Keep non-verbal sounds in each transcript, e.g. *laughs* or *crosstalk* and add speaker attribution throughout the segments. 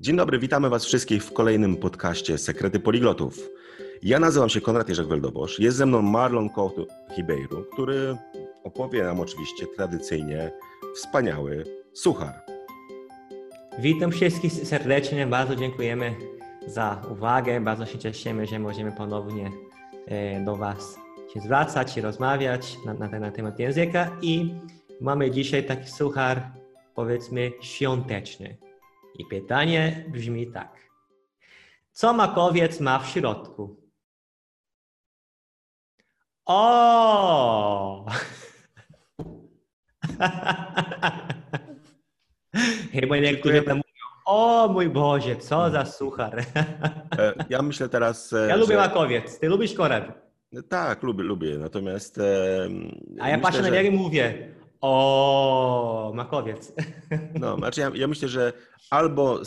Speaker 1: Dzień dobry, witamy Was wszystkich w kolejnym podcaście Sekrety Poliglotów. Ja nazywam się Konrad Jerzek Weldobosz. Jest ze mną Marlon Couto Ribeiro, który opowie nam oczywiście tradycyjnie wspaniały suchar.
Speaker 2: Witam wszystkich serdecznie, bardzo dziękujemy za uwagę, bardzo się cieszymy, że możemy ponownie e, do Was się zwracać i rozmawiać na, na, ten temat języka i mamy dzisiaj taki suchar, powiedzmy, świąteczny. I pytanie brzmi tak. Co makowiec ma w środku? O! *laughs* Chyba niektórzy mówią, o mój Boże, co za suchar.
Speaker 1: E, ja myślę teraz...
Speaker 2: E, *laughs* ja że... lubię makowiec. Ty lubisz korek?
Speaker 1: Tak, lubię, lubię. Natomiast...
Speaker 2: A ja myślę, patrzę na że... i mówię, o, makowiec. *laughs*
Speaker 1: No, znaczy ja, ja myślę, że albo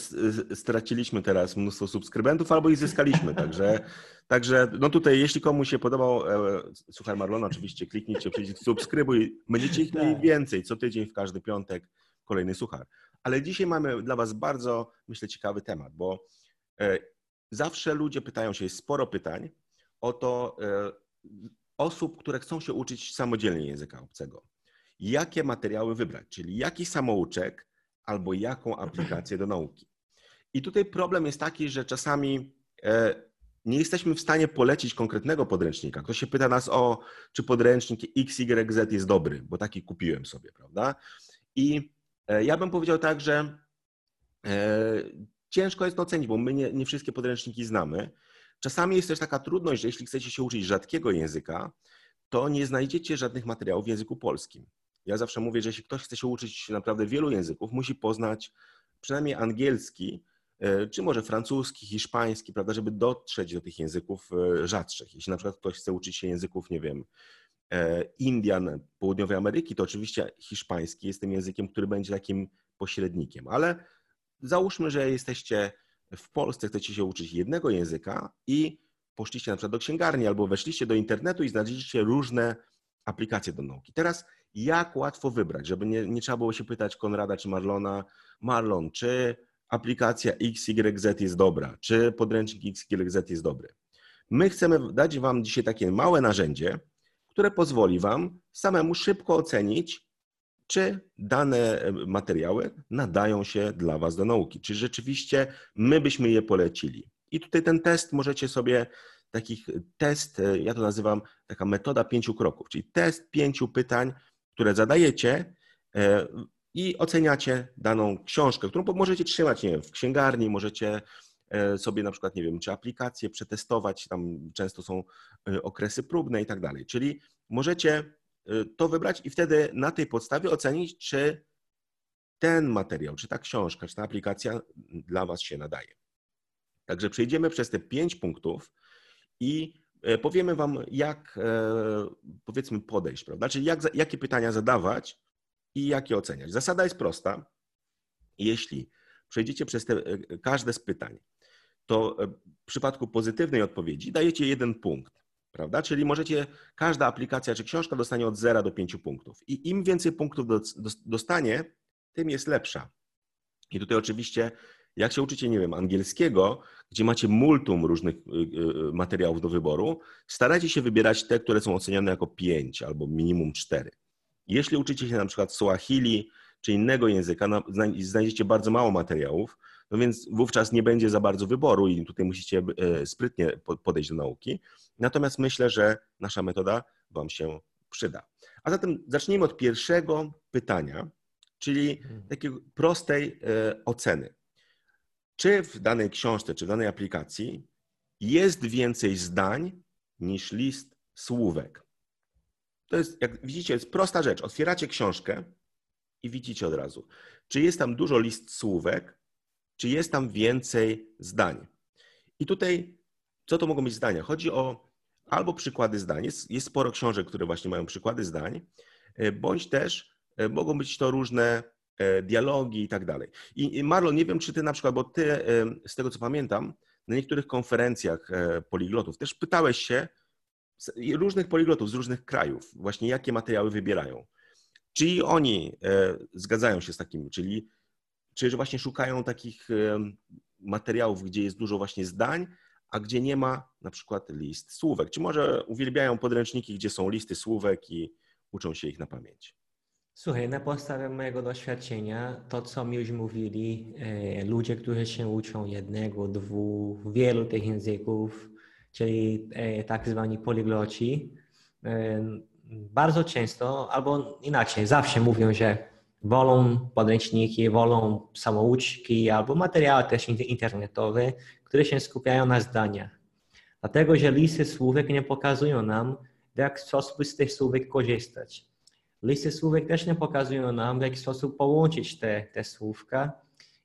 Speaker 1: straciliśmy teraz mnóstwo subskrybentów, albo ich zyskaliśmy. Także, *laughs* także no tutaj, jeśli komuś się podobał e, Słuchaj Marlona, oczywiście kliknijcie przycisk subskrybuj. Będziecie ich mieli tak. więcej co tydzień w każdy piątek kolejny suchar. Ale dzisiaj mamy dla Was bardzo, myślę, ciekawy temat, bo e, zawsze ludzie pytają się, jest sporo pytań o to e, osób, które chcą się uczyć samodzielnie języka obcego jakie materiały wybrać, czyli jaki samouczek albo jaką aplikację do nauki. I tutaj problem jest taki, że czasami e, nie jesteśmy w stanie polecić konkretnego podręcznika. Ktoś się pyta nas o, czy podręcznik XYZ jest dobry, bo taki kupiłem sobie, prawda? I e, ja bym powiedział tak, że e, ciężko jest to ocenić, bo my nie, nie wszystkie podręczniki znamy. Czasami jest też taka trudność, że jeśli chcecie się uczyć rzadkiego języka, to nie znajdziecie żadnych materiałów w języku polskim. Ja zawsze mówię, że jeśli ktoś chce się uczyć naprawdę wielu języków, musi poznać przynajmniej angielski, e, czy może francuski, hiszpański, prawda, żeby dotrzeć do tych języków e, rzadszych. Jeśli na przykład ktoś chce uczyć się języków, nie wiem, e, Indian, Południowej Ameryki, to oczywiście hiszpański jest tym językiem, który będzie takim pośrednikiem. Ale załóżmy, że jesteście w Polsce, chcecie się uczyć jednego języka i poszliście na przykład do księgarni albo weszliście do internetu i znaleźliście różne aplikacje do nauki. Teraz jak łatwo wybrać, żeby nie, nie trzeba było się pytać Konrada czy Marlona, Marlon, czy aplikacja XYZ jest dobra, czy podręcznik XYZ jest dobry. My chcemy dać Wam dzisiaj takie małe narzędzie, które pozwoli Wam samemu szybko ocenić, czy dane e, materiały nadają się dla Was do nauki, czy rzeczywiście my byśmy je polecili. I tutaj ten test możecie sobie takich test, e, ja to nazywam taka metoda pięciu kroków, czyli test pięciu pytań, które zadajecie e, i oceniacie daną książkę, którą możecie trzymać nie wiem, w księgarni, możecie e, sobie na przykład, nie wiem, czy aplikację przetestować, tam często są okresy próbne i tak dalej. Czyli możecie to wybrać i wtedy na tej podstawie ocenić, czy ten materiał, czy ta książka, czy ta aplikacja dla Was się nadaje. Także przejdziemy przez te pięć punktów, i e, powiemy Wam, jak e, powiedzmy podejść, prawda? Czyli jak, jakie pytania zadawać i jakie oceniać. Zasada jest prosta. Jeśli przejdziecie przez te, e, każde z pytań, to w przypadku pozytywnej odpowiedzi dajecie jeden punkt, prawda? Czyli możecie, każda aplikacja czy książka dostanie od 0 do 5 punktów. I im więcej punktów dostanie, tym jest lepsza. I tutaj oczywiście jak się uczycie, nie wiem, angielskiego, gdzie macie multum różnych y, y, materiałów do wyboru, starajcie się wybierać te, które są oceniane jako 5 albo minimum 4. Jeśli uczycie się na przykład Swahili czy innego języka, znajdziecie bardzo mało materiałów, no więc wówczas nie będzie za bardzo wyboru i tutaj musicie sprytnie podejść do nauki. Natomiast myślę, że nasza metoda Wam się przyda. A zatem zacznijmy od pierwszego pytania, czyli mhm. takiej prostej oceny czy w danej książce, czy w danej aplikacji jest więcej zdań niż list słówek. To jest, jak widzicie, jest prosta rzecz. Otwieracie książkę i widzicie od razu, czy jest tam dużo list słówek, czy jest tam więcej zdań. I tutaj, co to mogą być zdania? Chodzi o albo przykłady zdań. Jest, jest sporo książek, które właśnie mają przykłady zdań, e, bądź też e, mogą być to różne dialogi i tak dalej. I Marlon, nie wiem, czy ty na przykład, bo ty, e, z tego co pamiętam, na niektórych konferencjach e, poliglotów też pytałeś się różnych poliglotów z różnych krajów, właśnie jakie materiały wybierają. Czy oni zgadzają się z takimi, czyli czy właśnie szukają takich e, materiałów, gdzie jest dużo właśnie zdań, a gdzie nie ma na przykład list słówek? Czy może uwielbiają podręczniki, gdzie są listy słówek i uczą się ich na pamięć?
Speaker 2: Słuchaj, na podstawie mojego doświadczenia, to co mi już mówili e, ludzie, którzy się uczą jednego, dwóch, wielu tych języków, czyli e, tak zwani poligloci, e, bardzo często, albo inaczej, zawsze mówią, że wolą podręczniki, wolą samouczki albo materiały też internetowe, które się skupiają na zdaniach. Dlatego, że listy słówek nie pokazują nam, w jaki sposób z tych słówek korzystać. Listy słówek też nie pokazują nam, w jaki sposób połączyć te, te słówka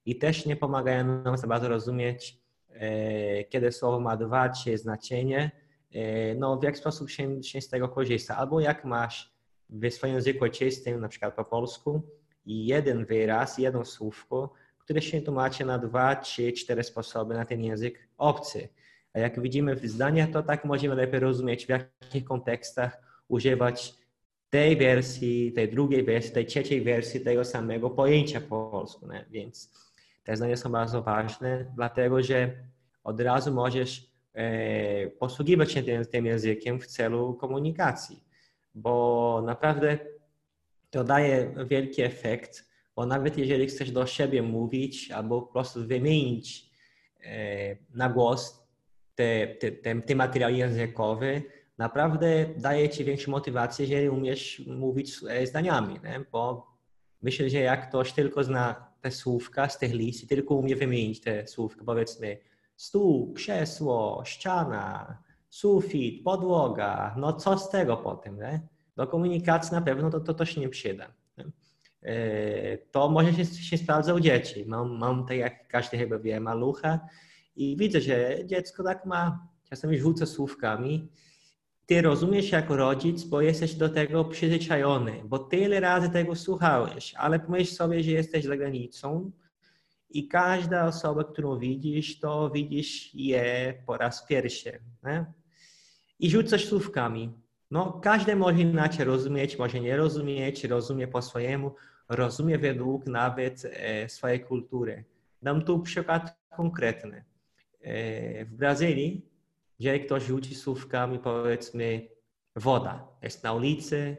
Speaker 2: i też nie pomagają nam za bardzo rozumieć, e, kiedy słowo ma dwa, trzy znaczenie, e, no w jaki sposób się, się z tego korzysta. Albo jak masz w swoim języku czystym, na przykład po polsku, jeden wyraz, jedno słówko, które się tłumaczy na dwa, trzy, cztery sposoby na ten język obcy. A jak widzimy w zdaniach, to tak możemy lepiej rozumieć, w jakich kontekstach używać tej wersji, tej drugiej wersji, tej trzeciej wersji tego samego pojęcia po polsku. Nie? Więc te zdania są bardzo ważne, dlatego że od razu możesz e, posługiwać się tym, tym językiem w celu komunikacji, bo naprawdę to daje wielki efekt, bo nawet jeżeli chcesz do siebie mówić albo po prostu wymienić e, na głos te, te, te, te materiały językowe, naprawdę daje ci większą motywację, jeżeli umiesz mówić e, zdaniami, nie? bo myślę, że jak ktoś tylko zna te słówka z tych list i tylko umie wymienić te słówka, powiedzmy stół, krzesło, ściana, sufit, podłoga, no co z tego potem, nie? Do komunikacji na pewno to, to, to się nie przyda. Nie? E, to może się, się sprawdza u dzieci. Mam, mam tak jak każdy chyba wie, malucha i widzę, że dziecko tak ma, czasami rzuca słówkami ty rozumiesz jako rodzic, bo jesteś do tego przyzwyczajony, bo tyle razy tego słuchałeś, ale pomyśl sobie, że jesteś za granicą i każda osoba, którą widzisz, to widzisz je po raz pierwszy. Nie? I rzucasz słówkami. No, każdy może inaczej rozumieć, może nie rozumieć, rozumie po swojemu, rozumie według nawet e, swojej kultury. Dam tu przykład konkretny. E, w Brazylii jeżeli ktoś rzuci słówkami, powiedzmy, woda, jest na ulicy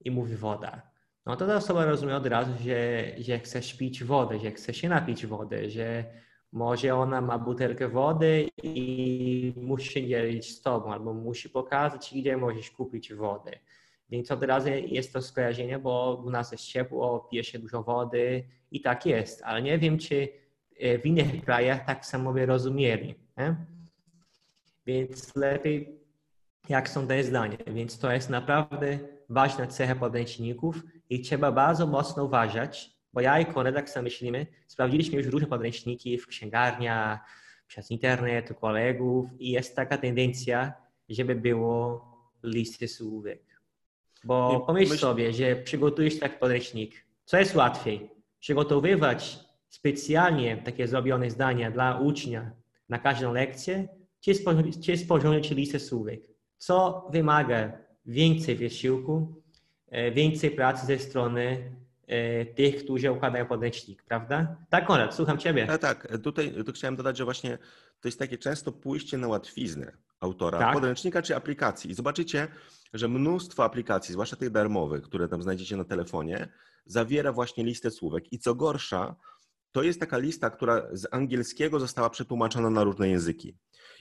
Speaker 2: i mówi woda, no to ta osoba rozumie od razu, że, że chce pić wodę, że chce się napić wody, że może ona ma butelkę wody i musi się dzielić z tobą, albo musi pokazać, gdzie możesz kupić wodę. Więc od razu jest to skojarzenie, bo u nas jest ciepło, pije się dużo wody i tak jest, ale nie wiem, czy w innych krajach tak samo by rozumieli. Nie? Więc lepiej, jak są te zdania. Więc to jest naprawdę ważna cecha podręczników i trzeba bardzo mocno uważać, bo ja i Konrad, jak myślimy, sprawdziliśmy już różne podręczniki w księgarniach, przez internet, u kolegów i jest taka tendencja, żeby było listy słówek. Bo pomyśl myśl... sobie, że przygotujesz taki podręcznik. Co jest łatwiej? Przygotowywać specjalnie takie zrobione zdania dla ucznia na każdą lekcję, czy sporządzić listę słówek, co wymaga więcej wysiłku, e, więcej pracy ze strony e, tych, którzy układają podręcznik, prawda? Tak, Konrad, słucham Ciebie.
Speaker 1: Tak, tak. Tutaj tu chciałem dodać, że właśnie to jest takie często pójście na łatwiznę autora tak. podręcznika czy aplikacji. I zobaczycie, że mnóstwo aplikacji, zwłaszcza tych darmowych, które tam znajdziecie na telefonie, zawiera właśnie listę słówek. I co gorsza, to jest taka lista, która z angielskiego została przetłumaczona na różne języki.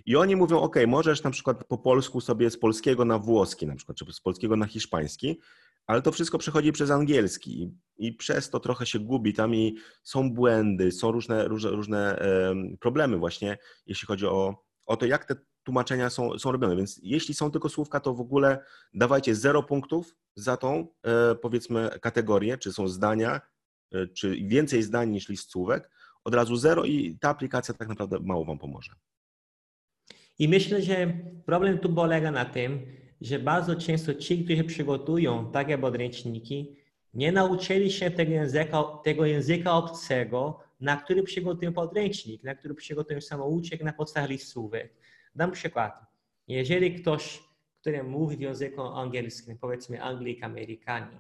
Speaker 1: I oni mówią, ok, możesz na przykład po polsku sobie z polskiego na włoski, na przykład, czy z polskiego na hiszpański, ale to wszystko przechodzi przez angielski i przez to trochę się gubi. Tam i są błędy, są różne, różne, różne problemy właśnie, jeśli chodzi o, o to, jak te tłumaczenia są, są robione. Więc jeśli są tylko słówka, to w ogóle dawajcie zero punktów za tą, e, powiedzmy, kategorię, czy są zdania, e, czy więcej zdań niż list słówek, od razu zero i ta aplikacja tak naprawdę mało Wam pomoże.
Speaker 2: I myślę, że problem tu polega na tym, że bardzo często ci, którzy przygotują takie podręczniki, nie nauczyli się tego języka, tego języka obcego, na który przygotują podręcznik, na który przygotują samouczek na podstawie listówek. Dam przykład. Jeżeli ktoś, który mówi w języku angielskim, powiedzmy Anglik, Amerykanin,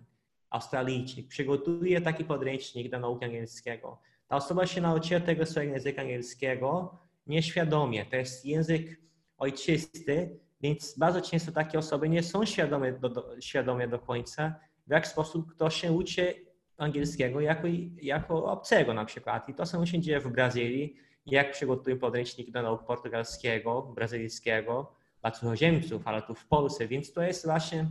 Speaker 2: Australijczyk, przygotuje taki podręcznik do nauki angielskiego, ta osoba się nauczyła tego swojego języka angielskiego nieświadomie. To jest język ojczysty, więc bardzo często takie osoby nie są świadome do, do, świadome do końca, w jaki sposób ktoś się uczy angielskiego jako, jako obcego na przykład. I to samo się dzieje w Brazylii, jak przygotują podręcznik do nauk portugalskiego, brazylijskiego dla cudzoziemców, ale tu w Polsce, więc to jest właśnie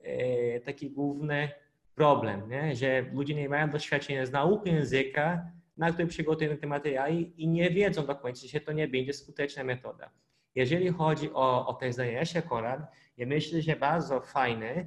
Speaker 2: e, taki główny problem, nie? że ludzie nie mają doświadczenia z nauki języka, na który przygotują te materiały i nie wiedzą do końca, że to nie będzie skuteczna metoda. Jeżeli chodzi o, o te zdania akurat, ja myślę, że bardzo fajne,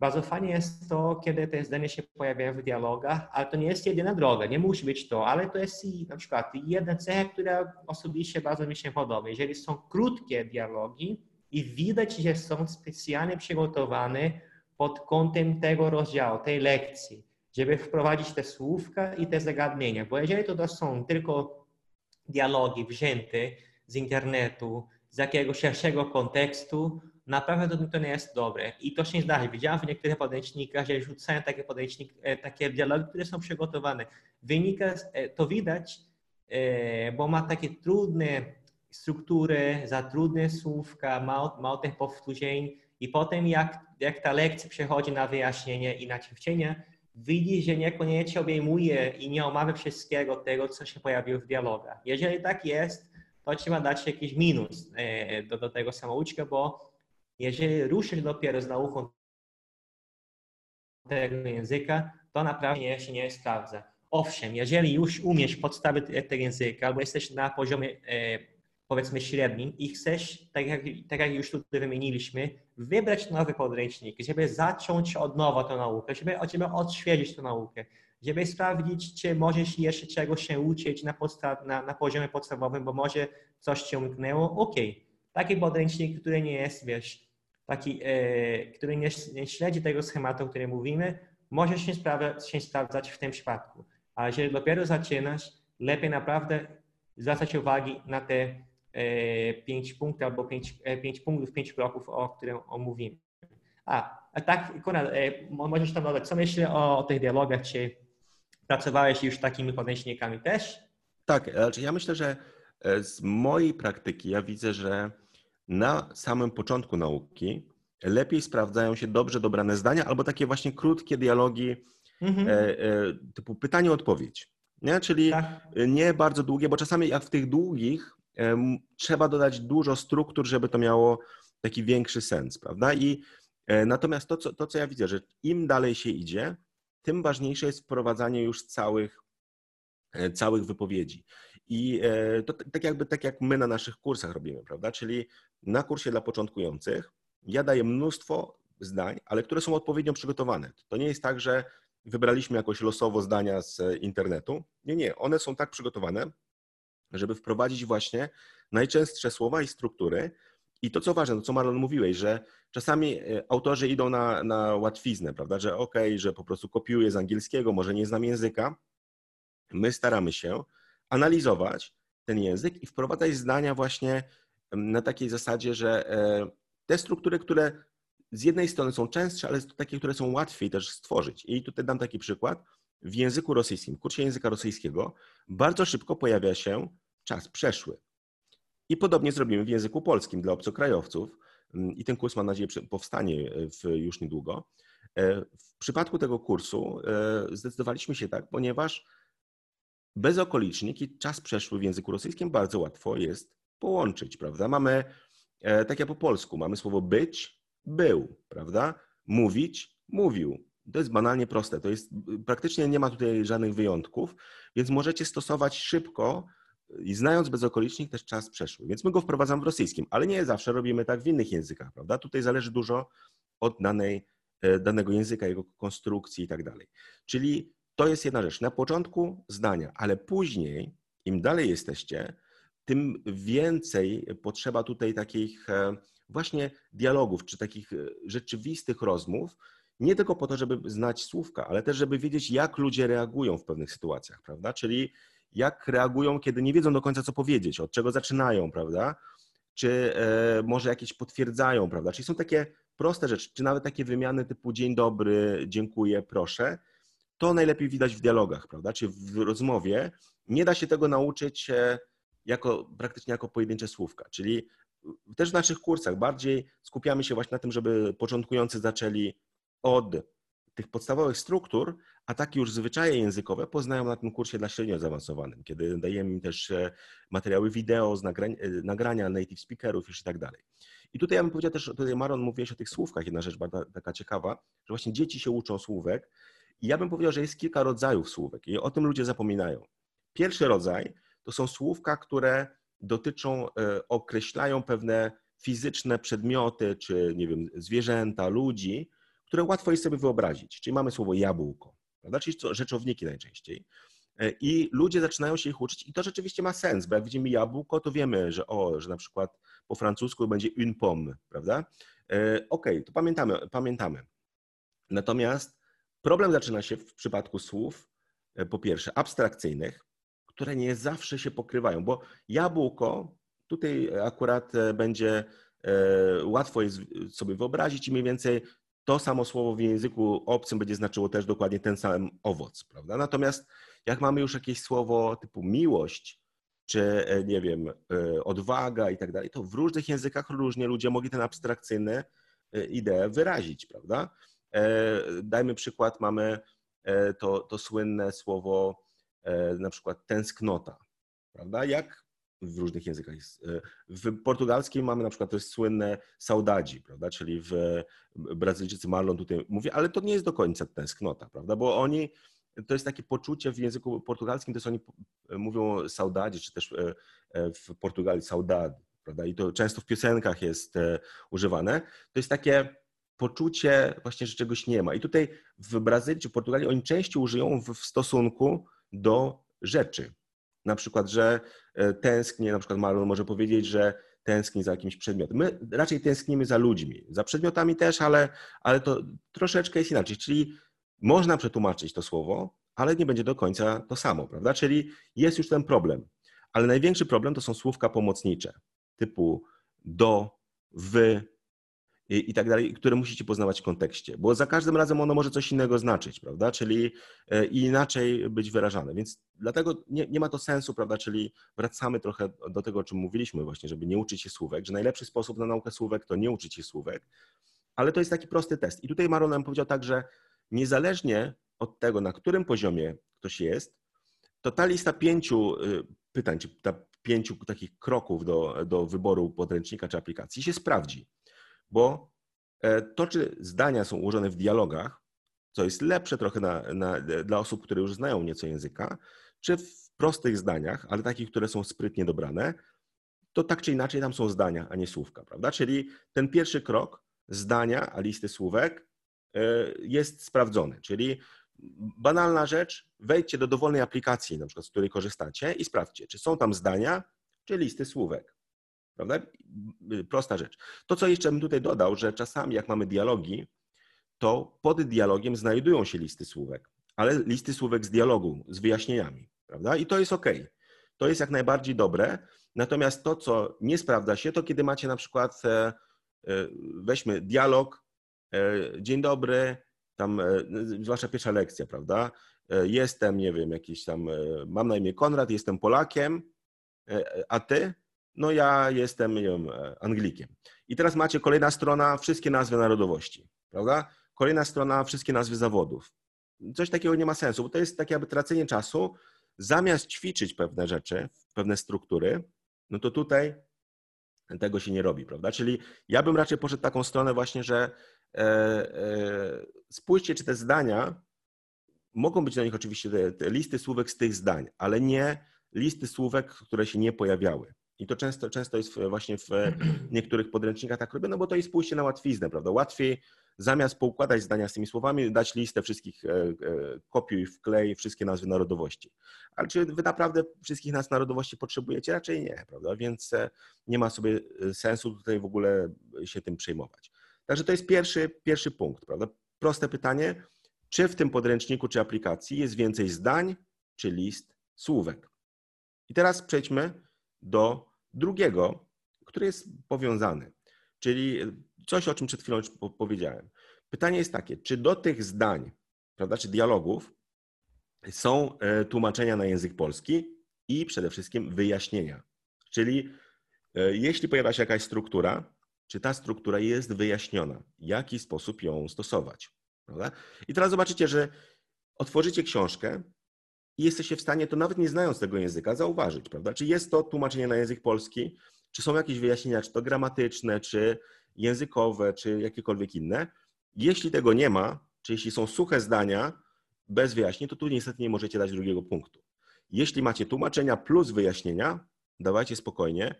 Speaker 2: bardzo fajnie jest to, kiedy te zdania się pojawiają w dialogach, ale to nie jest jedyna droga, nie musi być to, ale to jest na przykład jedna cecha, która osobiście bardzo mi się podoba. Jeżeli są krótkie dialogi i widać, że są specjalnie przygotowane pod kątem tego rozdziału, tej lekcji, żeby wprowadzić te słówka i te zagadnienia, bo jeżeli to są tylko dialogi wzięte z internetu, z jakiegoś szerszego kontekstu, naprawdę to, nie jest dobre. I to się nie zdarzy. Widziałem w niektórych podręcznikach, że rzucają takie podręczniki, e, takie dialogi, które są przygotowane. Wynika, e, to widać, e, bo ma takie trudne struktury, za trudne słówka, mało, mało tych powtórzeń i potem jak, jak ta lekcja przechodzi na wyjaśnienie i na ćwiczenie, widzi, że niekoniecznie obejmuje i nie omawia wszystkiego tego, co się pojawiło w dialogach. Jeżeli tak jest, to trzeba dać jakiś minus do, do tego samouczka, bo jeżeli ruszysz dopiero z nauką tego języka, to naprawdę się nie sprawdza. Owszem, jeżeli już umiesz podstawy tego języka, albo jesteś na poziomie e, powiedzmy średnim i chcesz, tak jak, tak jak już tutaj wymieniliśmy, wybrać nowy podręcznik, żeby zacząć od nowa tę naukę, żeby, żeby odświeżyć tę naukę, żeby sprawdzić, czy możesz jeszcze czegoś się uczyć na, na, na poziomie podstawowym, bo może coś cię umknęło, ok. Taki podręcznik, który nie jest, wiesz, taki, e, który nie, nie, śledzi tego schematu, o którym mówimy, może się, sprawdza, się sprawdzać w tym przypadku. A jeżeli dopiero zaczynasz, lepiej naprawdę zwracać uwagę na te e, pięć punktów albo pięć, e, pięć punktów, pięć kroków, o którym omówimy. A, a tak, Konrad, e, możesz tam dodać, co myślisz o, o tych dialogach, czy pracowałeś już takimi podręcznikami też?
Speaker 1: Tak, znaczy ja myślę, że e, z mojej praktyki ja widzę, że na samym początku nauki lepiej sprawdzają się dobrze dobrane zdania albo takie właśnie krótkie dialogi mhm. e, e, typu pytanie-odpowiedź. Nie? Czyli tak. nie bardzo długie, bo czasami jak w tych długich trzeba dodać dużo struktur, żeby to miało taki większy sens, prawda? I natomiast to co, to, co ja widzę, że im dalej się idzie, tym ważniejsze jest wprowadzanie już całych, e, całych wypowiedzi. I e, to tak jakby tak jak my na naszych kursach robimy, prawda? Czyli na kursie dla początkujących ja daję mnóstwo zdań, ale które są odpowiednio przygotowane. To nie jest tak, że wybraliśmy jakoś losowo zdania z internetu. Nie, nie. One są tak przygotowane, żeby wprowadzić właśnie najczęstsze słowa i struktury. I to, co ważne, to co Marlon mówiłeś, że czasami e, autorzy idą na, na łatwiznę, prawda, że okay, że po prostu kopiuję z angielskiego, może nie znam języka. My staramy się analizować ten język i wprowadzać zdania właśnie na takiej zasadzie, że e, te struktury, które z jednej strony są częstsze, ale takie, które są łatwiej też stworzyć. I tutaj dam taki przykład. W języku rosyjskim, w kursie języka rosyjskiego, bardzo szybko pojawia się czas przeszły. I podobnie zrobimy w języku polskim dla obcokrajowców. I ten kurs, mam nadzieję, powstanie w, już niedługo. E, w przypadku tego kursu e, zdecydowaliśmy się tak, ponieważ bezokolicznik i czas przeszły w języku rosyjskim bardzo łatwo jest połączyć, prawda? Mamy, e, tak jak po polsku, mamy słowo być, był, prawda? Mówić, mówił. To jest banalnie proste. To jest, praktycznie nie ma tutaj żadnych wyjątków, więc możecie stosować szybko i znając bezokolicznik też czas przeszły. Więc my go wprowadzamy w rosyjskim, ale nie zawsze robimy tak w innych językach, prawda? Tutaj zależy dużo od danej, e, danego języka, jego konstrukcji i tak dalej. Czyli to jest jedna rzecz. Na początku zdania, ale później, im dalej jesteście, tym więcej potrzeba tutaj takich e, właśnie dialogów, czy takich e, rzeczywistych rozmów, nie tylko po to, żeby znać słówka, ale też, żeby wiedzieć, jak ludzie reagują w pewnych sytuacjach, prawda? Czyli jak reagują, kiedy nie wiedzą do końca, co powiedzieć, od czego zaczynają, prawda? Czy e, może jakieś potwierdzają, prawda? Czyli są takie proste rzeczy, czy nawet takie wymiany typu dzień dobry, dziękuję, proszę, to najlepiej widać w dialogach, prawda? Czy w rozmowie nie da się tego nauczyć jako, praktycznie jako pojedyncze słówka. Czyli też w naszych kursach bardziej skupiamy się właśnie na tym, żeby początkujący zaczęli od tych podstawowych struktur, a takie już zwyczaje językowe poznają na tym kursie dla średnio zaawansowanym, kiedy dajemy im też e, materiały wideo, z nagrań, e, nagrania native speakerów już i tak dalej. I tutaj ja bym powiedział też, tutaj Maron mówiłeś o tych słówkach, jedna rzecz bardzo taka ciekawa, że właśnie dzieci się uczą słówek i ja bym powiedział, że jest kilka rodzajów słówek i o tym ludzie zapominają. Pierwszy rodzaj to są słówka, które dotyczą, e, określają pewne fizyczne przedmioty, czy nie wiem, zwierzęta, ludzi, które łatwo jest sobie wyobrazić. Czyli mamy słowo jabłko, prawda? czyli rzeczowniki najczęściej. E, I ludzie zaczynają się ich uczyć i to rzeczywiście ma sens, bo jak widzimy jabłko, to wiemy, że o, że na przykład po francusku będzie une pomme, prawda? E, okej, okay, to pamiętamy, pamiętamy. Natomiast problem zaczyna się w przypadku słów, po pierwsze, abstrakcyjnych, które nie zawsze się pokrywają, bo jabłko tutaj akurat e, będzie e, łatwo jest sobie wyobrazić i mniej więcej to samo słowo w języku obcym będzie znaczyło też dokładnie ten sam owoc, prawda? Natomiast jak mamy już jakieś słowo typu miłość, czy e, nie wiem, odwaga i tak dalej, to w różnych językach różnie ludzie mogli ten abstrakcyjny ideę wyrazić, prawda? Dajmy przykład, mamy to, to słynne słowo E, na przykład tęsknota, prawda? Jak w różnych językach. E, w portugalskim mamy na przykład jest słynne saudade, prawda? Czyli w Brazylijczycy Marlon tutaj mówi, ale to nie jest do końca tęsknota, prawda? Bo oni, to jest takie poczucie w języku portugalskim, to jest oni mówią saudade, czy też e, w Portugalii saudade, prawda? I to często w piosenkach jest używane. To jest takie poczucie właśnie, że czegoś nie ma. I tutaj w Brazylii czy Portugalii oni częściej użyją w stosunku do rzeczy. Na przykład, że e, tęsknię, na przykład Marlon może powiedzieć, że tęskni za jakimś przedmiotem. My raczej tęsknimy za ludźmi, za przedmiotami też, ale, ale to troszeczkę jest inaczej. Czyli można przetłumaczyć to słowo, ale nie będzie do końca to samo, prawda? Czyli jest już ten problem. Ale największy problem to są słówka pomocnicze, typu do, wy, i, i tak dalej, które musicie poznawać w kontekście, bo za każdym razem ono może coś innego znaczyć, prawda, czyli e, inaczej być wyrażane, więc dlatego nie, nie ma to sensu, prawda, czyli wracamy trochę do tego, o czym mówiliśmy właśnie, żeby nie uczyć się słówek, że najlepszy sposób na naukę słówek to nie uczyć się słówek, ale to jest taki prosty test. I tutaj Maron nam powiedział tak, że niezależnie od tego, na którym poziomie ktoś jest, to ta lista pięciu y, pytań, czy ta pięciu takich kroków do, do wyboru podręcznika czy aplikacji się sprawdzi bo e, to, czy zdania są ułożone w dialogach, co jest lepsze trochę na, na, dla osób, które już znają nieco języka, czy w prostych zdaniach, ale takich, które są sprytnie dobrane, to tak czy inaczej tam są zdania, a nie słówka, prawda? Czyli ten pierwszy krok, zdania, a listy słówek, e, jest sprawdzony. Czyli banalna rzecz, wejdźcie do dowolnej aplikacji, na przykład z której korzystacie i sprawdźcie, czy są tam zdania, czy listy słówek. Prawda? Prosta rzecz. To, co jeszcze bym tutaj dodał, że czasami jak mamy dialogi, to pod dialogiem znajdują się listy słówek, ale listy słówek z dialogu, z wyjaśnieniami. Prawda? I to jest ok. To jest jak najbardziej dobre. Natomiast to, co nie sprawdza się, to kiedy macie na przykład, e, e, weźmy dialog, e, dzień dobry, tam, zwłaszcza pierwsza lekcja, prawda? Jestem, nie wiem, jakiś tam, mam na imię Konrad, jestem Polakiem, a ty? No ja jestem nie wiem, Anglikiem. I teraz macie kolejna strona, wszystkie nazwy narodowości, prawda? Kolejna strona, wszystkie nazwy zawodów. Coś takiego nie ma sensu, bo to jest takie jakby tracenie czasu. Zamiast ćwiczyć pewne rzeczy, pewne struktury, no to tutaj tego się nie robi, prawda? Czyli ja bym raczej poszedł taką stronę właśnie, że e, e, spójrzcie, czy te zdania, mogą być na nich oczywiście te, te listy słówek z tych zdań, ale nie listy słówek, które się nie pojawiały. I to często, często jest właśnie w *clears throat* niektórych podręcznikach tak robione, no bo to jest pójście na łatwiznę, prawda? Łatwiej zamiast poukładać zdania z tymi słowami, dać listę wszystkich, e, e, kopiuj, wklej wszystkie nazwy narodowości. Ale czy wy naprawdę wszystkich nazw narodowości potrzebujecie? Raczej nie, prawda? Więc e, nie ma sobie sensu tutaj w ogóle się tym przejmować. Także to jest pierwszy, pierwszy punkt, prawda? Proste pytanie, czy w tym podręczniku czy aplikacji jest więcej zdań, czy list słówek? I teraz przejdźmy do drugiego, który jest powiązany, czyli coś, o czym przed chwilą już powiedziałem. Pytanie jest takie, czy do tych zdań, prawda, czy dialogów są e, tłumaczenia na język polski i przede wszystkim wyjaśnienia. Czyli e, jeśli pojawia się jakaś struktura, czy ta struktura jest wyjaśniona, w jaki sposób ją stosować. Prawda? I teraz zobaczycie, że otworzycie książkę i jesteście w stanie to nawet nie znając tego języka zauważyć, prawda? Czy jest to tłumaczenie na język polski, czy są jakieś wyjaśnienia, czy to gramatyczne, czy językowe, czy jakiekolwiek inne. Jeśli tego nie ma, czy jeśli są suche zdania bez wyjaśnień, to tu niestety nie możecie dać drugiego punktu. Jeśli macie tłumaczenia plus wyjaśnienia, dawajcie spokojnie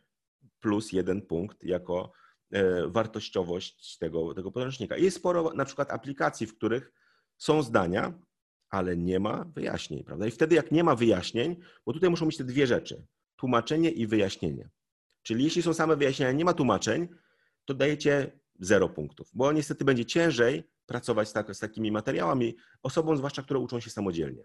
Speaker 1: plus jeden punkt jako e, wartościowość tego, tego podręcznika. Jest sporo na przykład aplikacji, w których są zdania, ale nie ma wyjaśnień, prawda? I wtedy jak nie ma wyjaśnień, bo tutaj muszą być te dwie rzeczy, tłumaczenie i wyjaśnienie. Czyli jeśli są same wyjaśnienia, nie ma tłumaczeń, to dajecie zero punktów, bo niestety będzie ciężej pracować z, tak, z takimi materiałami osobom, zwłaszcza które uczą się samodzielnie.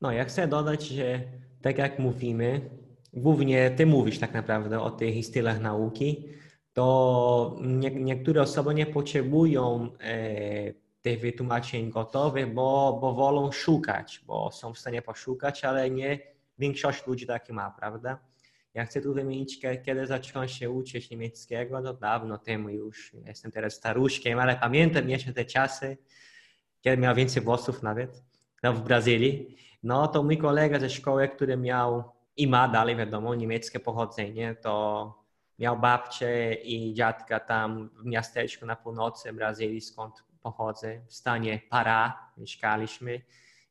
Speaker 2: No, ja chcę dodać, że tak jak mówimy, głównie ty mówisz tak naprawdę o tych stylach nauki, to nie, niektóre osoby nie potrzebują e, tych wytłumaczeń gotowych, bo, bo wolą szukać, bo są w stanie poszukać, ale nie większość ludzi takie ma, prawda? Ja chcę tu wymienić, kiedy zacząłem się uczyć niemieckiego, no dawno temu już. Jestem teraz staruszkiem, ale pamiętam jeszcze te czasy, kiedy miał więcej włosów nawet, no w Brazylii. No to mój kolega ze szkoły, który miał i ma dalej, wiadomo, niemieckie pochodzenie, to miał babcię i dziadka tam w miasteczku na północy Brazylii, skąd pochodzę, w stanie Pará mieszkaliśmy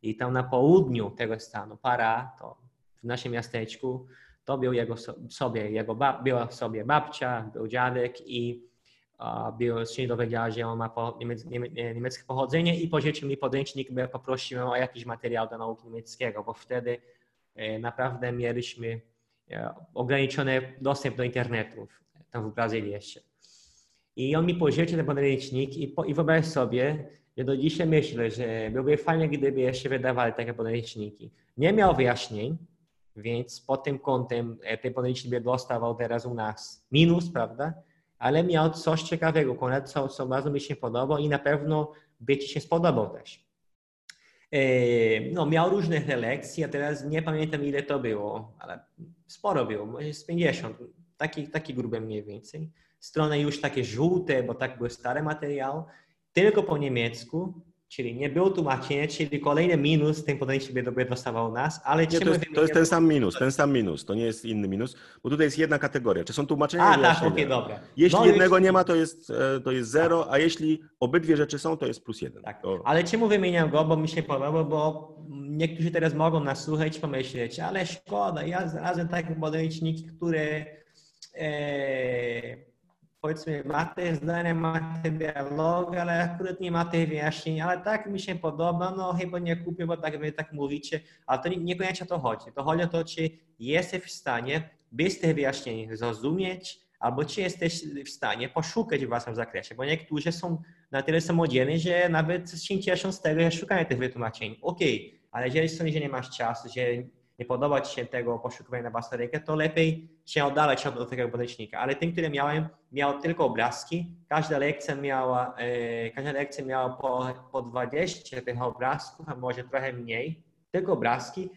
Speaker 2: i tam na południu tego stanu Pará, to w naszym miasteczku, to był jego sobie, jego bab, była sobie babcia, był dziadek i był, się dowiedziała, że on ma po, niemiec, niemieckie pochodzenie i pożyczył mi podręcznik, bo poprosiłem o jakiś materiał do nauki niemieckiego, bo wtedy e, naprawdę mieliśmy e, ograniczony dostęp do internetu tam w Brazylii jeszcze. I on mi pożyczył ten podręcznik i, po, i wyobraź sobie, że do dzisiaj myślę, że byłoby fajnie, gdyby jeszcze wydawali takie podręczniki. Nie miał wyjaśnień, więc pod tym kątem e, ten podręcznik by dostawał teraz u nas minus, prawda? Ale miał coś ciekawego, co, co bardzo mi się podobało i na pewno by Ci się spodobał też. E, no, miał różne relekcje, a teraz nie pamiętam ile to było, ale sporo było, może z 50, taki, taki grube mniej więcej. Strony już takie żółte, bo tak były stare materiały, tylko po niemiecku, Czyli nie było tłumaczenia, czyli kolejny minus ten podejście by dostawał nas, ale
Speaker 1: nie, to, jest, to jest ten sam minus, ten sam minus, to nie jest inny minus, bo tutaj jest jedna kategoria. Czy są tłumaczenia?
Speaker 2: A, tak, okej, okay, dobra.
Speaker 1: Jeśli no, jednego nie ma, to jest, e, to jest zero, tak. a jeśli obydwie rzeczy są, to jest plus jeden.
Speaker 2: Tak.
Speaker 1: To...
Speaker 2: Ale czemu wymieniam go, bo mi się podoba, bo niektórzy teraz mogą nas słuchać pomyśleć, ale szkoda, ja znalazłem taki podręcznik, który e, powiedzmy ma te zdania, ma te dialogi, ale akurat nie ma tych wyjaśnień, ale tak mi się podoba, no chyba nie kupię, bo tak wy tak mówicie, ale to niekoniecznie o to chodzi. To chodzi o to, czy jesteś w stanie bez tych wyjaśnień zrozumieć, albo czy jesteś w stanie poszukać w własnym zakresie, bo niektórzy są na tyle samodzielni, że nawet się cieszą z tego, że szukają tych wytłumaczeń. Okej, okay, ale jeżeli sądzisz, że nie masz czasu, że nie podoba Ci się tego poszukiwania na własną rękę, to lepiej się oddalać od tego podręcznika. Ale tym, który miałem, miał tylko obrazki. Każda lekcja miała, e, każda lekcja miała po, po 20 tych obrazków, a może trochę mniej. Tylko obrazki,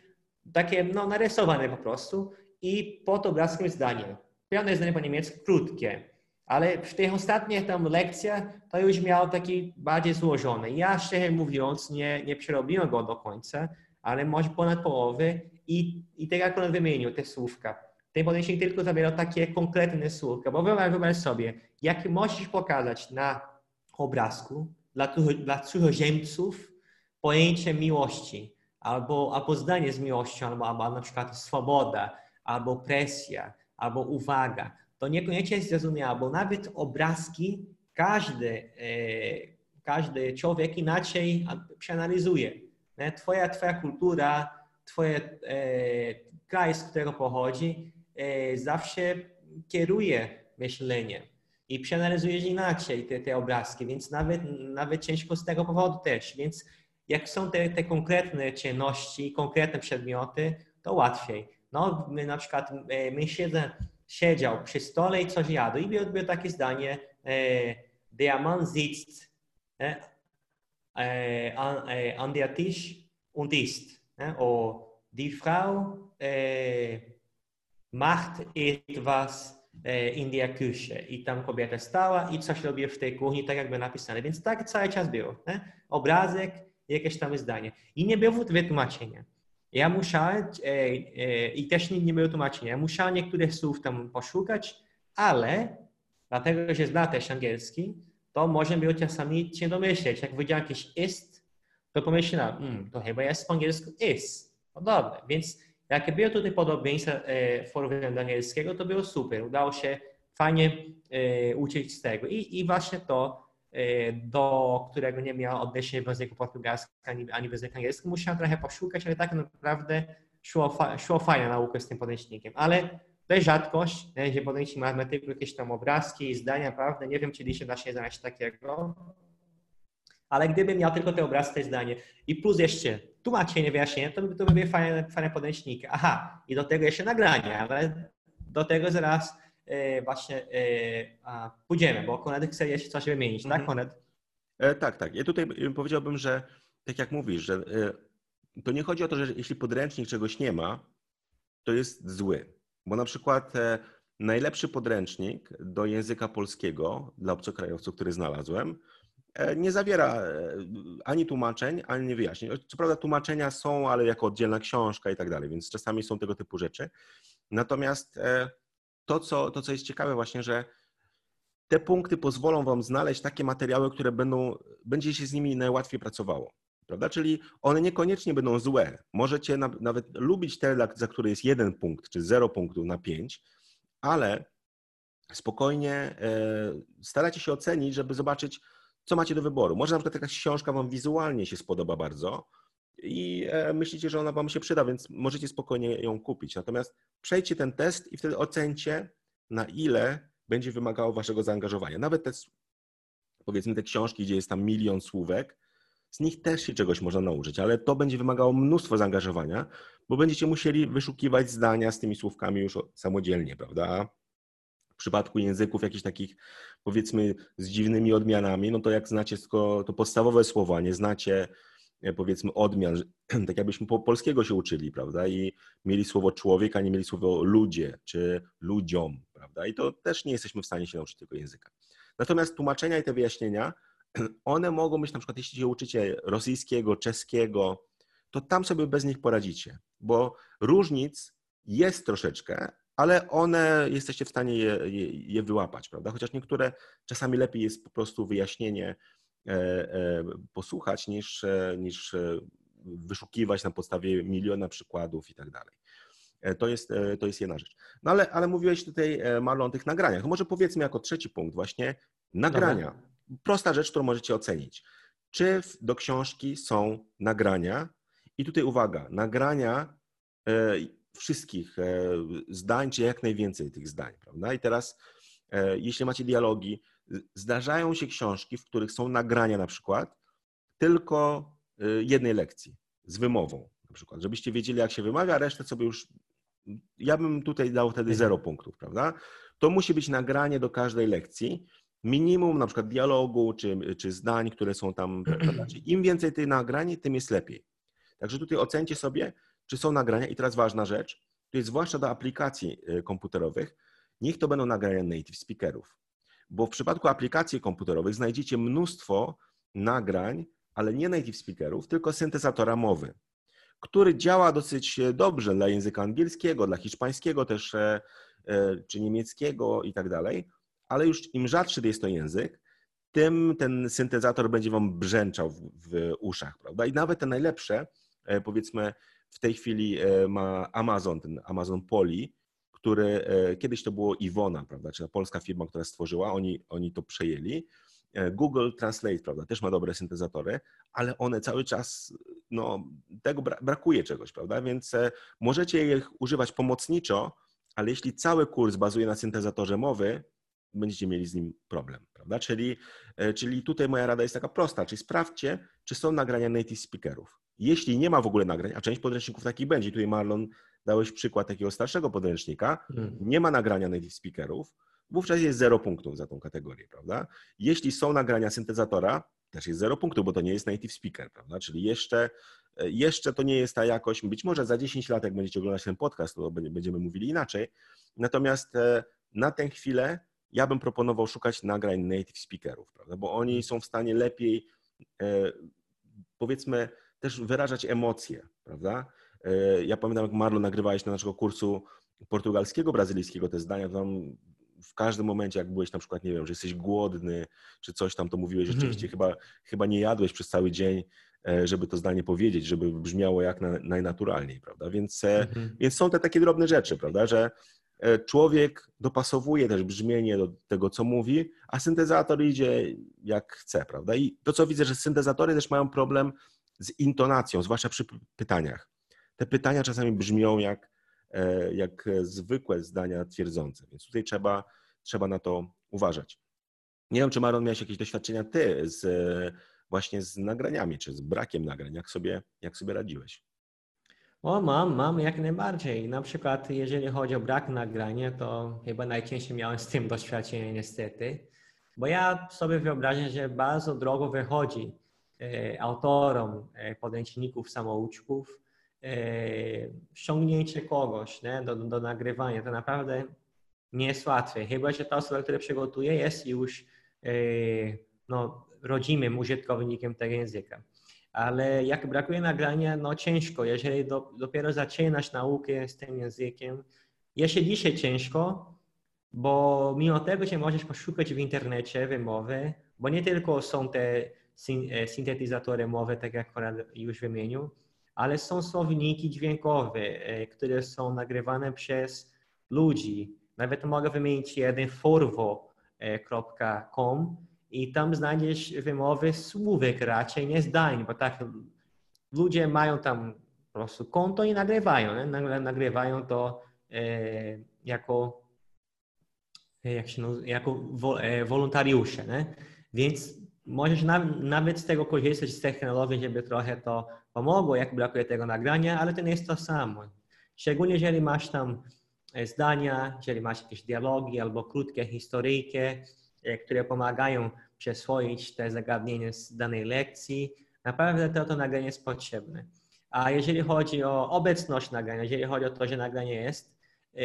Speaker 2: takie no, narysowane po prostu i pod obrazkiem zdanie. Pełne zdanie po niemiecku, krótkie. Ale w tych ostatnich tam lekcjach to już miał taki bardziej złożony. Ja szczerze mówiąc nie, nie przerobiłem go do końca, ale może ponad połowy i, i tak jak on wymienił te słówka. Ten podejście tylko zawiera takie konkretne słówka, bo wyobraź, sobie, jak możesz pokazać na obrazku dla, dla cudzoziemców pojęcie miłości, albo, albo zdanie z miłością, albo, albo na przykład swoboda, albo presja, albo uwaga. To niekoniecznie jest zrozumiałe, bo nawet obrazki każdy, e, każdy człowiek inaczej przeanalizuje. Twoja, twoja kultura, twoje e, kraj, z którego pochodzi, e, zawsze kieruje myśleniem i przeanalizujesz inaczej te, te obrazki, więc nawet, nawet ciężko z tego powodu też. Więc jak są te, te konkretne czynności, konkretne przedmioty, to łatwiej. No, my na przykład e, mężczyzna siedział przy stole i coś jadł i było, takie zdanie der Mann sitzt an, an der Tisch und ist. Ne? O die Frau e, macht etwas e, in der Küche i tam kobieta stała i coś robi w tej kuchni, tak jakby napisane. Więc tak cały czas było. Nie? Obrazek, jakieś tam zdanie. I nie było wytłumaczenia. Ja musiałem, e, e, i też nie, nie było tłumaczenia, ja musiałem niektórych słów tam poszukać, ale dlatego, że zna też angielski, to można było czasami się domyśleć. Jak widziałem jakieś ist, to pomyślałem, hmm, to chyba jest po angielsku is. No dobra, więc jakie były tutaj podobieństwa e, w porównaniu do angielskiego, to było super. Udało się fajnie e, uczyć z tego. I, i właśnie to, e, do którego nie miał odniesienia w języku portugalskim ani, ani w języku angielskim, musiałem trochę poszukać, ale tak naprawdę szło, fa, szło naukę z tym podręcznikiem. Ale to jest rzadkość, że podręcznik matematyku, jakieś tam obrazki, zdania, prawda? Nie wiem, czy dzisiaj da się znaleźć takiego. Ale gdybym miał tylko te obrazki, te zdanie i plus jeszcze tłumaczenie, wyjaśnienie, to by to były fajne, fajne podręczniki. Aha, i do tego jeszcze nagrania, ale do tego zaraz e, właśnie e, pójdziemy, bo Konrad chce jeszcze coś wymienić, tak
Speaker 1: Mhm.
Speaker 2: Konrad?
Speaker 1: E, tak, tak. Ja tutaj powiedziałbym, że tak jak mówisz, że e, to nie chodzi o to, że jeśli podręcznik czegoś nie ma, to jest zły. Bo na przykład e, najlepszy podręcznik do języka polskiego dla obcokrajowców, który znalazłem, nie zawiera e, ani tłumaczeń, ani wyjaśnień. Co prawda tłumaczenia są, ale jako oddzielna książka i tak dalej, więc czasami są tego typu rzeczy. Natomiast e, to, co, to, co jest ciekawe właśnie, że te punkty pozwolą Wam znaleźć takie materiały, które będą, będzie się z nimi najłatwiej pracowało. Prawda? Czyli one niekoniecznie będą złe. Możecie na, nawet lubić te, za które jest jeden punkt, czy zero punktów na pięć, ale spokojnie e, staracie się ocenić, żeby zobaczyć, co macie do wyboru. Może na przykład jakaś książka Wam wizualnie się spodoba bardzo i e, myślicie, że ona Wam się przyda, więc możecie spokojnie ją kupić. Natomiast przejdźcie ten test i wtedy ocencie, na ile będzie wymagało Waszego zaangażowania. Nawet te, powiedzmy, te książki, gdzie jest tam milion słówek, z nich też się czegoś można nauczyć, ale to będzie wymagało mnóstwo zaangażowania, bo będziecie musieli wyszukiwać zdania z tymi słówkami już samodzielnie, prawda? Przypadku języków jakichś takich, powiedzmy, z dziwnymi odmianami, no to jak znacie tylko to podstawowe słowa, nie znacie, e, powiedzmy, odmian, *clears throat* tak jakbyśmy po polskiego się uczyli, prawda? I mieli słowo człowiek, a nie mieli słowo ludzie, czy ludziom, prawda? I to też nie jesteśmy w stanie się nauczyć tego języka. Natomiast tłumaczenia i te wyjaśnienia, *clears throat* one mogą być na przykład, jeśli się uczycie rosyjskiego, czeskiego, to tam sobie bez nich poradzicie, bo różnic jest troszeczkę, ale one jesteście w stanie je, je, je wyłapać, prawda? Chociaż niektóre czasami lepiej jest po prostu wyjaśnienie e, e, posłuchać niż, e, niż e, wyszukiwać na podstawie miliona przykładów i tak dalej. E, To jest, to jest jedna rzecz. No ale, ale mówiłeś tutaj, Marlon, o tych nagraniach. Może powiedzmy jako trzeci punkt właśnie nagrania. Prosta rzecz, którą możecie ocenić. Czy do książki są nagrania? I tutaj uwaga, nagrania wszystkich e, zdań, czy jak najwięcej tych zdań, prawda? I teraz, e, jeśli macie dialogi, zdarzają się książki, w których są nagrania na przykład tylko e, jednej lekcji z wymową, na przykład, żebyście wiedzieli, jak się wymawia, a resztę sobie już. Ja bym tutaj dał wtedy
Speaker 2: Mhm.
Speaker 1: zero punktów, prawda? To musi być nagranie do każdej lekcji. Minimum na przykład dialogu czy, czy zdań, które są tam. *clears throat* Im więcej tych nagrań, tym jest lepiej. Także tutaj ocencie sobie, czy są nagrania. I teraz ważna rzecz, to jest zwłaszcza do aplikacji y, komputerowych, niech to będą nagrania native speakerów. Bo w przypadku aplikacji komputerowych znajdziecie mnóstwo nagrań, ale nie native speakerów, tylko syntezatora mowy, który działa dosyć e, dobrze dla języka angielskiego, dla hiszpańskiego też, e, e, czy niemieckiego i tak dalej, ale już im rzadszy jest to język, tym ten syntezator będzie wam brzęczał w, w uszach, prawda? I nawet te najlepsze, powiedzmy, w tej chwili e, ma Amazon, ten Amazon Poli, który e, kiedyś to było Iwona, prawda, czy ta polska firma, która stworzyła, oni, oni to przejęli. E, Google Translate, prawda, też ma dobre syntezatory, ale one cały czas, no, tego bra- brakuje czegoś, prawda, więc możecie ich używać pomocniczo, ale jeśli cały kurs bazuje na syntezatorze mowy, będziecie mieli z nim problem, prawda? Czyli, czyli tutaj moja rada jest taka prosta, czyli sprawdźcie, czy są nagrania native speakerów. Jeśli nie ma w ogóle nagrań, a część podręczników takich będzie, tutaj Marlon dałeś przykład takiego starszego podręcznika,
Speaker 2: Mm.
Speaker 1: nie ma nagrania native speakerów, wówczas jest zero punktów za tą kategorię, prawda? Jeśli są nagrania syntezatora, też jest zero punktów, bo to nie jest native speaker, prawda? Czyli jeszcze jeszcze to nie jest ta jakość, być może za 10 lat, jak będziecie oglądać ten podcast, to będziemy mówili inaczej. Natomiast na tę chwilę ja bym proponował szukać nagrań native speakerów, prawda? bo oni mhm. są w stanie lepiej, powiedzmy, też wyrażać emocje, prawda? Ja pamiętam, jak Marlo nagrywałeś na naszego kursu portugalskiego, brazylijskiego te zdania, to tam w każdym momencie, jak byłeś na przykład, nie wiem, że jesteś głodny, czy coś tam, to mówiłeś mhm. rzeczywiście, chyba, chyba nie jadłeś przez cały dzień, e, żeby to zdanie powiedzieć, żeby brzmiało jak na, najnaturalniej, prawda? Więc, e, mhm. więc są te takie drobne rzeczy, prawda, że e, człowiek dopasowuje też brzmienie do tego, co mówi, a syntezator idzie jak chce, prawda? I to, co widzę, że syntezatory też mają problem z intonacją, zwłaszcza przy pytaniach. Te pytania czasami brzmią jak E, jak zwykłe zdania twierdzące. Więc tutaj trzeba, trzeba na to uważać. Nie wiem, czy Maron miałeś jakieś doświadczenia ty z, właśnie z nagraniami, czy z brakiem nagrań. Jak sobie, jak sobie radziłeś?
Speaker 2: O, mam, mam jak najbardziej. Na przykład, jeżeli chodzi o brak nagrania, to chyba najciężej miałem z tym doświadczenie niestety, bo ja sobie wyobrażam, że bardzo drogo wychodzi e, autorom e, podręczników samouczków E, ściągnięcie kogoś nie, do, do nagrywania, to naprawdę nie jest łatwe. Chyba, że ta osoba, która przygotuje, jest już e, no, rodzimym użytkownikiem tego języka. Ale jak brakuje nagrania, no ciężko. Jeżeli do, dopiero zaczynasz naukę z tym językiem, jest dzisiaj ciężko, bo mimo tego, że możesz poszukać w internecie wymowy, bo nie tylko są te e, syntetyzatory mowy, tak jak już wymienił, ale są słowniki dźwiękowe, e, które są nagrywane przez ludzi. Nawet mogę wymienić jeden forwo.com i tam znajdziesz wymowy słówek raczej, nie zdań, bo tak ludzie mają tam po prostu konto i nagrywają. Nie? Nagrywają to e, jako, e, jak się jako wolontariusze. Nie? Więc możesz nawet z tego korzystać z technologii, żeby trochę to pomogło, jak brakuje tego nagrania, ale to nie jest to samo. Szczególnie jeżeli masz tam e, zdania, jeżeli masz jakieś dialogi albo krótkie historyjki, e, które pomagają przeswoić te zagadnienia z danej lekcji, naprawdę to, to nagranie jest potrzebne. A jeżeli chodzi o obecność nagrania, jeżeli chodzi o to, że nagranie jest, yy,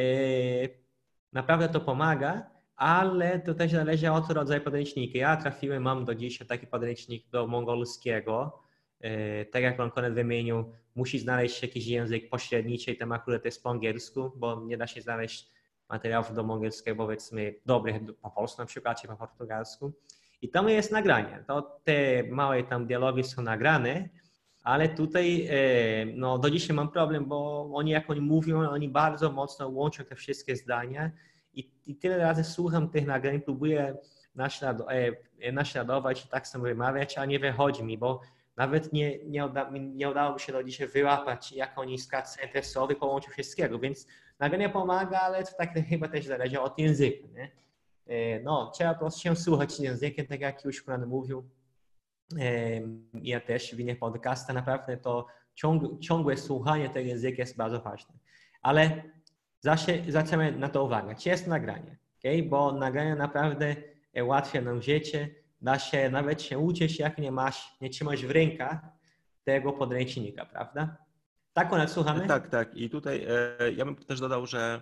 Speaker 2: naprawdę to pomaga, ale to też zależy od rodzaju podręcznika. Ja trafiłem, mam do dzisiaj taki podręcznik do mongolskiego, E, tak jak Pan Konet wymienił, musi znaleźć jakiś język pośredniczy i tam akurat jest po angielsku, bo nie da się znaleźć materiałów do mongolskiego, powiedzmy, dobrych po polsku na przykład, czy po portugalsku. I tam jest nagranie. To te małe tam dialogi są nagrane, ale tutaj e, no, do dzisiaj mam problem, bo oni jak oni mówią, oni bardzo mocno łączą te wszystkie zdania i, i tyle razy słucham tych nagrań, próbuję naślad, e, naśladować i tak samo wymawiać, a nie wychodzi mi, bo nawet nie, nie, uda, nie udało mi się do dzisiaj wyłapać, jak oni skład sentensowy połączył wszystkiego, więc nagranie pomaga, ale to tak chyba też zależy od języka. Nie? E, no, trzeba po prostu się słuchać językiem, tak jak już Pan mówił. E, ja też w innych podcastach naprawdę to ciąg, ciągłe słuchanie tego języka jest bardzo ważne. Ale zwracamy na to uwagę, czy jest nagranie, okay? bo nagranie naprawdę ułatwia nam życie, da się nawet się uczyć, jak nie masz, nie trzymasz w rękach tego podręcznika, prawda? Tak, one słuchamy?
Speaker 1: Tak, tak. I tutaj e, ja bym też dodał, że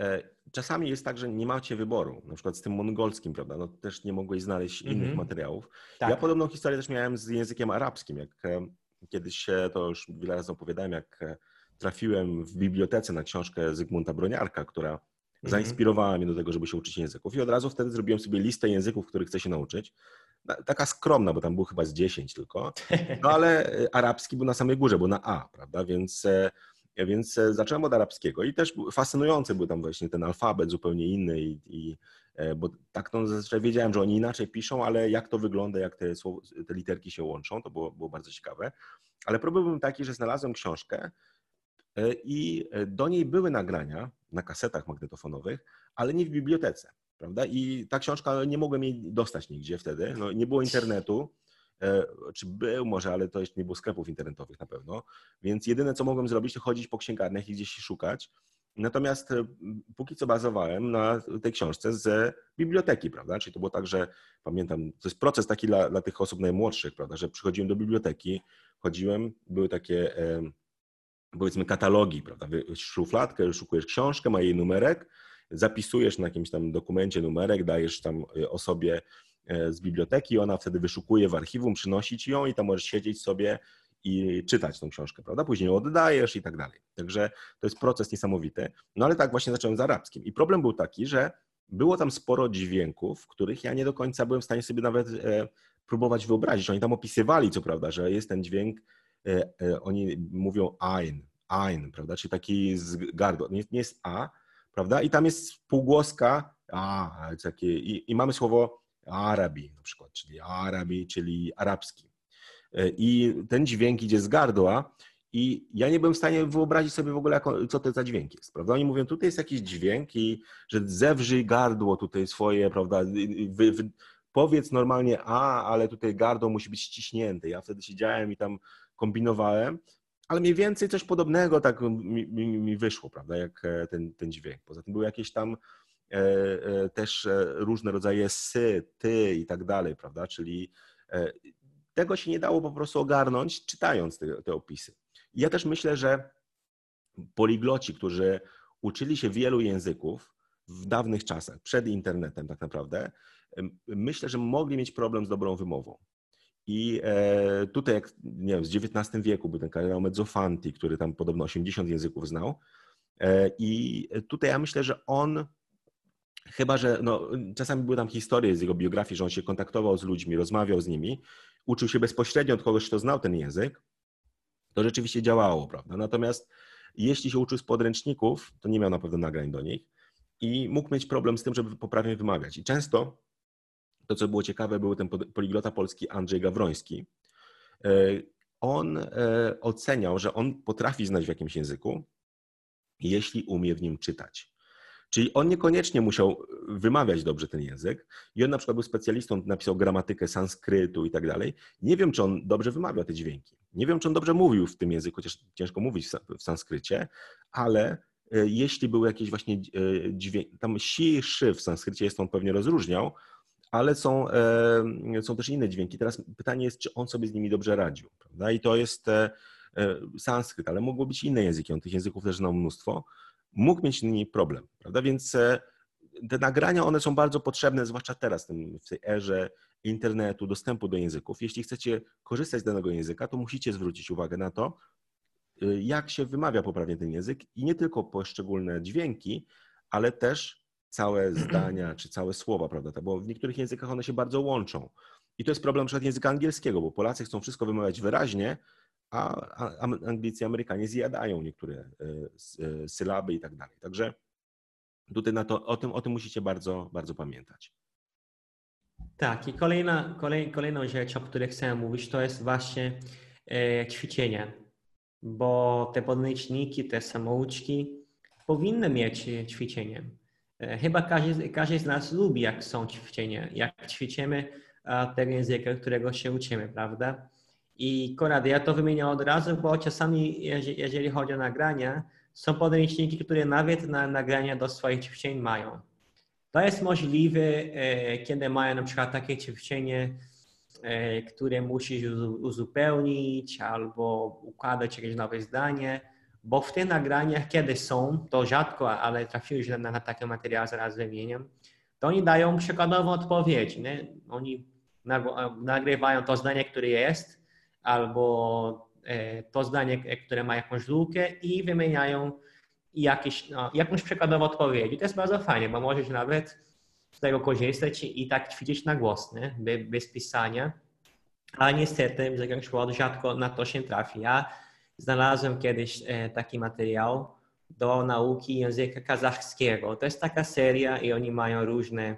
Speaker 1: e, czasami jest tak, że nie macie wyboru. Na przykład z tym mongolskim, prawda? No też nie mogłeś znaleźć mm -hmm. innych materiałów. Tak. Ja podobną historię też miałem z językiem arabskim. Jak e, kiedyś to już wiele razy opowiadałem, jak e, trafiłem w bibliotece na książkę Zygmunta Broniarka, która Mhm. zainspirowała mnie do tego, żeby się uczyć języków. I od razu wtedy zrobiłem sobie listę języków, których chcę się nauczyć. Taka skromna, bo tam było chyba z 10 tylko. No ale e, arabski był na samej górze, był na A, prawda? Więc, e, więc e, zacząłem od arabskiego i też fascynujący był tam właśnie ten alfabet zupełnie inny i, i bo tak to zazwyczaj wiedziałem, że oni inaczej piszą, ale jak to wygląda, jak te, te literki się łączą, to było, było bardzo ciekawe. Ale problem był taki, że znalazłem książkę, i e, do niej były nagrania na kasetach magnetofonowych, ale nie w bibliotece, prawda? I ta książka nie mogłem jej dostać nigdzie wtedy, no, nie było internetu, e, czy był może, ale to jeszcze nie było sklepów internetowych na pewno, więc jedyne co mogłem zrobić to chodzić po księgarniach i gdzieś szukać Natomiast e, póki co bazowałem na tej książce z biblioteki, prawda? Czyli to było tak, że pamiętam, to jest proces taki dla, dla tych osób najmłodszych, prawda? Że przychodziłem do biblioteki, chodziłem, były takie powiedzmy katalogi, prawda? Szufladkę, szukujesz książkę, ma jej numerek, zapisujesz na jakimś tam dokumencie numerek, dajesz tam e, osobie e, z biblioteki, ona wtedy wyszukuje w archiwum, przynosi ci ją i tam możesz siedzieć sobie i czytać tą książkę, prawda? Później ją oddajesz i tak dalej. Także to jest proces niesamowity. No ale tak właśnie zacząłem z arabskim. I problem był taki, że było tam sporo dźwięków, których ja nie do końca byłem w stanie sobie nawet e, próbować wyobrazić. Oni tam opisywali, co prawda, że jest ten dźwięk, oni mówią ein, ein, prawda? Czyli taki z gardła. Nie, nie jest a, prawda? I tam jest półgłoska a, takie, i, i mamy słowo arabi na przykład, czyli arabi, czyli arabski. E, I ten dźwięk idzie z gardła i ja nie byłem w stanie wyobrazić sobie w ogóle, co to za dźwięk jest, prawda? Oni mówią, tutaj jest jakiś dźwięk i że zewrzyj gardło tutaj swoje, prawda? Wy, wy, powiedz normalnie a, ale tutaj gardło musi być ściśnięte. Ja wtedy siedziałem i tam kombinowałem, ale mniej więcej coś podobnego tak mi, mi, mi wyszło, prawda, jak e, ten, ten dźwięk. Poza tym były jakieś tam e, e, też różne rodzaje sy, ty i tak dalej, prawda, czyli tego się nie dało po prostu ogarnąć, czytając te, te opisy. I ja też myślę, że poligloci, którzy uczyli się wielu języków w dawnych czasach, przed internetem tak naprawdę, myślę, że mogli mieć problem z dobrą wymową. I e, tutaj, jak nie wiem, z XIX wieku był ten kardynał Mezzofanti, który tam podobno 80 języków znał. E, I tutaj ja myślę, że on, chyba że no, czasami były tam historie z jego biografii, że on się kontaktował z ludźmi, rozmawiał z nimi, uczył się bezpośrednio od kogoś, kto znał ten język, to rzeczywiście działało, prawda? Natomiast jeśli się uczył z podręczników, to nie miał na pewno nagrań do nich i mógł mieć problem z tym, żeby poprawnie wymawiać. I często to, co było ciekawe, był ten poliglota polski Andrzej Gawroński. E, on e, oceniał, że on potrafi znać w jakimś języku, jeśli umie w nim czytać. Czyli on niekoniecznie musiał wymawiać dobrze ten język. I on na przykład był specjalistą, napisał gramatykę sanskrytu i tak dalej. Nie wiem, czy on dobrze wymawiał te dźwięki. Nie wiem, czy on dobrze mówił w tym języku, chociaż ciężko mówić w sanskrycie, ale e, jeśli były jakieś właśnie dźwięki, tam si, szy w sanskrycie jest on pewnie rozróżniał, ale są, e, są też inne dźwięki. Teraz pytanie jest, czy on sobie z nimi dobrze radził. Prawda? I to jest e, e, sanskryt, ale mogło być inne języki. On tych języków też znał mnóstwo. Mógł mieć z nimi problem, prawda? Więc te nagrania, one są bardzo potrzebne, zwłaszcza teraz, w tej erze internetu, dostępu do języków. Jeśli chcecie korzystać z danego języka, to musicie zwrócić uwagę na to, jak się wymawia poprawnie ten język i nie tylko poszczególne dźwięki, ale też całe zdania czy całe słowa, prawda? Bo w niektórych językach one się bardzo łączą. I to jest problem przykład języka angielskiego, bo Polacy chcą wszystko wymawiać wyraźnie, a Anglicy Amerykanie zjadają niektóre e, e, sylaby i tak dalej. Także tutaj na to, o, tym, o tym musicie bardzo, bardzo pamiętać.
Speaker 2: Tak, i kolejna, kolej, kolejną rzecz, o której chcę mówić, to jest właśnie e, ćwiczenie, bo te podręczniki, te samouczki powinny mieć ćwiczenie. E, chyba każdy, każdy z nas lubi, jak są ćwiczenia, jak ćwiczymy tego języka, którego się uczymy, prawda? I Konrad, ja to wymieniam od razu, bo czasami, jeżeli chodzi o nagrania, są podręczniki, które nawet na nagrania do swoich ćwiczeń mają. To jest możliwe, e, kiedy mają na przykład takie ćwiczenie, e, które musisz uzupełnić albo układać jakieś nowe zdanie bo w tych nagraniach, kiedy są, to rzadko, ale trafiłem na, na takie materiały, zaraz wymieniam, to oni dają przykładową odpowiedź. Nie? Oni nagrywają to zdanie, które jest, albo e, to zdanie, które ma jakąś lukę i wymieniają jakieś, no, jakąś przykładową odpowiedź. I to jest bardzo fajnie, bo możesz nawet z tego korzystać i, tak ćwiczyć na głos, nie? bez pisania. A niestety, z jakiegoś powodu rzadko na to się trafi. Ja znalazłem kiedyś e, taki materiał do nauki języka kazachskiego. To jest taka seria i oni mają różne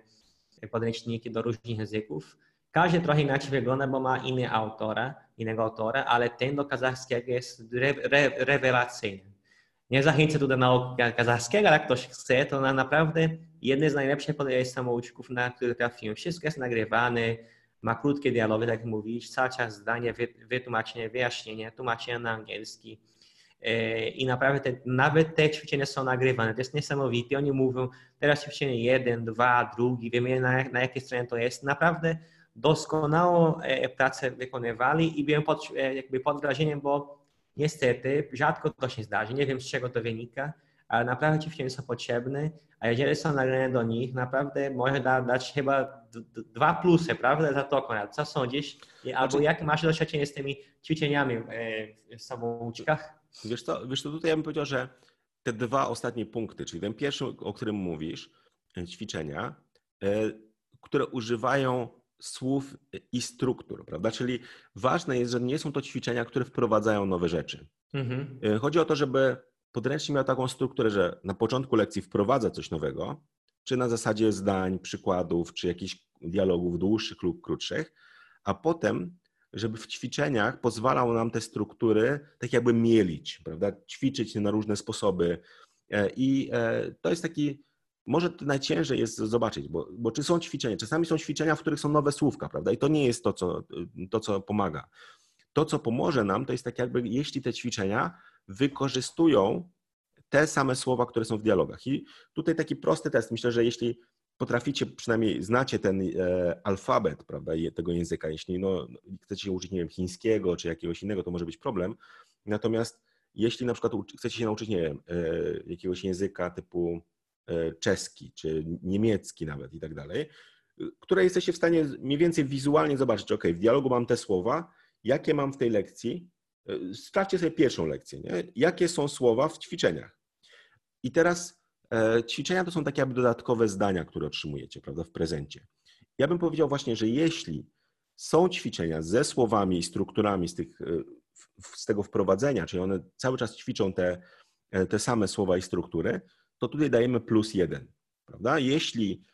Speaker 2: podręczniki do różnych języków. Każdy trochę inaczej wygląda, bo ma inny autora, innego autora, ale ten do kazachskiego jest re, re, rewelacyjny. Nie zachęcę tu do nauki kazachskiego, ale jak ktoś chce, to na naprawdę jedne z najlepszych samouczków, na które trafiłem. Wszystko jest nagrywane, ma krótkie dialogi, tak jak mówisz, cały czas zdanie, wytłumaczenie, wyjaśnienie, tłumaczenie na angielski. i naprawdę te, nawet te ćwiczenia są nagrywane. To jest niesamowite. Oni mówią, teraz ćwiczenie jeden, dwa, drugi, wiemy na, na jakiej stronie to jest. Naprawdę doskonałą pracę wykonywali i byłem pod, jakby pod wrażeniem, bo niestety rzadko to się zdarzy. Nie wiem z czego to wynika, ale naprawdę ćwiczenia są potrzebne, a jeżeli są nagrane do nich, naprawdę może da, dać chyba dwa plusy, prawda, za to Konrad. Co sądzisz? Albo znaczy... jak masz doświadczenie z tymi ćwiczeniami w samouczkach?
Speaker 1: Wiesz co, wiesz co, tutaj ja bym powiedział, że te dwa ostatnie punkty, czyli ten pierwszy, o którym mówisz, e, ćwiczenia, e, które używają słów i struktur, prawda? Czyli ważne jest, że nie są to ćwiczenia, które wprowadzają nowe rzeczy. Mhm. E, chodzi o to, żeby podręcznik miał taką strukturę, że na początku lekcji wprowadza coś nowego, czy na zasadzie zdań, przykładów, czy jakichś dialogów dłuższych lub krótszych, a potem, żeby w ćwiczeniach pozwalał nam te struktury tak jakby mielić, prawda? Ćwiczyć na różne sposoby. E, I e, to jest taki, może najciężej jest zobaczyć, bo, bo czy są ćwiczenia? Czasami są ćwiczenia, w których są nowe słówka, prawda? I to nie jest to, co, to, co pomaga. To, co pomoże nam, to jest tak jakby, jeśli te ćwiczenia wykorzystują te same słowa, które są w dialogach. I tutaj taki prosty test. Myślę, że jeśli potraficie, przynajmniej znacie ten e, alfabet prawda, tego języka, jeśli no, chcecie się uczyć, nie wiem, chińskiego czy jakiegoś innego, to może być problem. Natomiast jeśli na przykład chcecie się nauczyć, nie wiem, e, jakiegoś języka typu e, czeski czy niemiecki nawet i tak dalej, które jesteście w stanie mniej więcej wizualnie zobaczyć, ok, w dialogu mam te słowa, jakie mam w tej lekcji, sprawdźcie sobie pierwszą lekcję, nie? jakie są słowa w ćwiczeniach. I teraz e, ćwiczenia to są takie jakby dodatkowe zdania, które otrzymujecie, prawda, w prezencie. Ja bym powiedział właśnie, że jeśli są ćwiczenia ze słowami i strukturami z, tych, e, z tego wprowadzenia, czyli one cały czas ćwiczą te, e, te same słowa i struktury, to tutaj dajemy plus jeden, prawda? Jeśli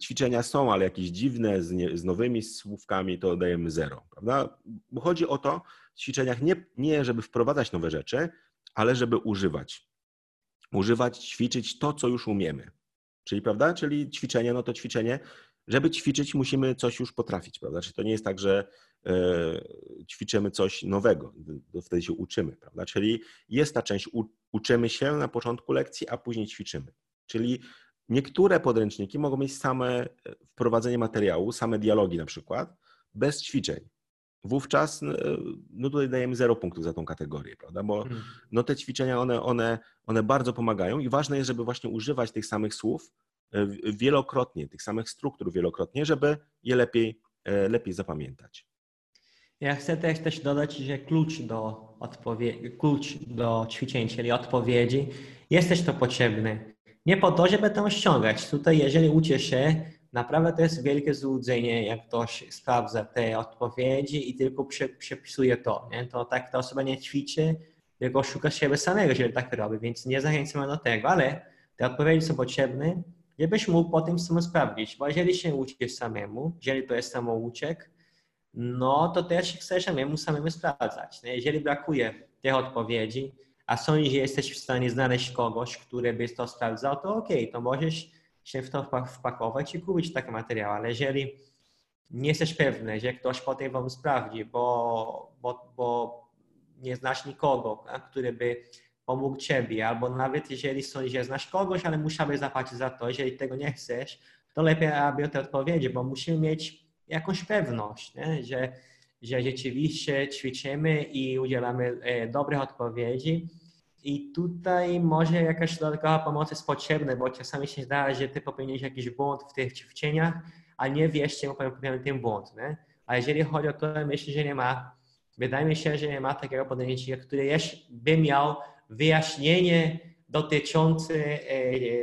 Speaker 1: ćwiczenia są, ale jakieś dziwne, z, nie, z nowymi słówkami, to dajemy zero, prawda? Bo chodzi o to w ćwiczeniach nie, nie, żeby wprowadzać nowe rzeczy, ale żeby używać. Używać, ćwiczyć to, co już umiemy. Czyli, prawda? Czyli ćwiczenie, no to ćwiczenie. Żeby ćwiczyć, musimy coś już potrafić, prawda? Czyli to nie jest tak, że e, ćwiczymy coś nowego, wtedy się uczymy, prawda? Czyli jest ta część, u, uczymy się na początku lekcji, a później ćwiczymy. Czyli Niektóre podręczniki mogą mieć same e, wprowadzenie materiału, same dialogi na przykład, bez ćwiczeń. Wówczas e, no tutaj dajemy zero punktów za tą kategorię, prawda? Bo hmm. no te ćwiczenia, one, one, one bardzo pomagają i ważne jest, żeby właśnie używać tych samych słów e, wielokrotnie, tych samych struktur wielokrotnie, żeby je lepiej, lepiej zapamiętać.
Speaker 2: Ja chcę też, też dodać, że klucz do, odpowie- klucz do ćwiczeń, czyli odpowiedzi, jest też to potrzebne nie po to, żeby to ściągać. Tutaj, jeżeli uczy się, naprawdę to jest wielkie złudzenie, jak ktoś sprawdza te odpowiedzi i tylko przepisuje to. Nie? To tak ta osoba nie ćwiczy, tylko szuka siebie samego, jeżeli tak robi, więc nie zachęcamy do tego, ale te odpowiedzi są potrzebne, żebyś mógł potem samemu sprawdzić, bo jeżeli się uczysz samemu, jeżeli to jest samouczek, no to też chcesz samemu samemu sprawdzać. Nie? Jeżeli brakuje tych odpowiedzi, a sądzisz, że jesteś w stanie znaleźć kogoś, który by to sprawdzał, to ok, to możesz się w to wpakować i kupić takie materiały, ale jeżeli nie jesteś pewny, że ktoś potem wam sprawdzi, bo, bo, bo nie znasz nikogo, który by pomógł ciebie, albo nawet jeżeli sądzisz, że znasz kogoś, ale musiałbyś zapłacić za to, jeżeli tego nie chcesz, to lepiej, aby o te odpowiedzi, bo musimy mieć jakąś pewność, nie? że że rzeczywiście ćwiczymy i udzielamy e, dobrych odpowiedzi. I tutaj może jakaś dodatkowa pomoc jest potrzebna, bo czasami się zdarza, że ty popełnisz jakiś błąd w tych a nie wiesz, czemu popełniłem ten błąd. Nie? A jeżeli chodzi o to, myślę, że nie ma, wydaje mi się, że nie ma takiego podejścia, który by miał wyjaśnienie dotyczący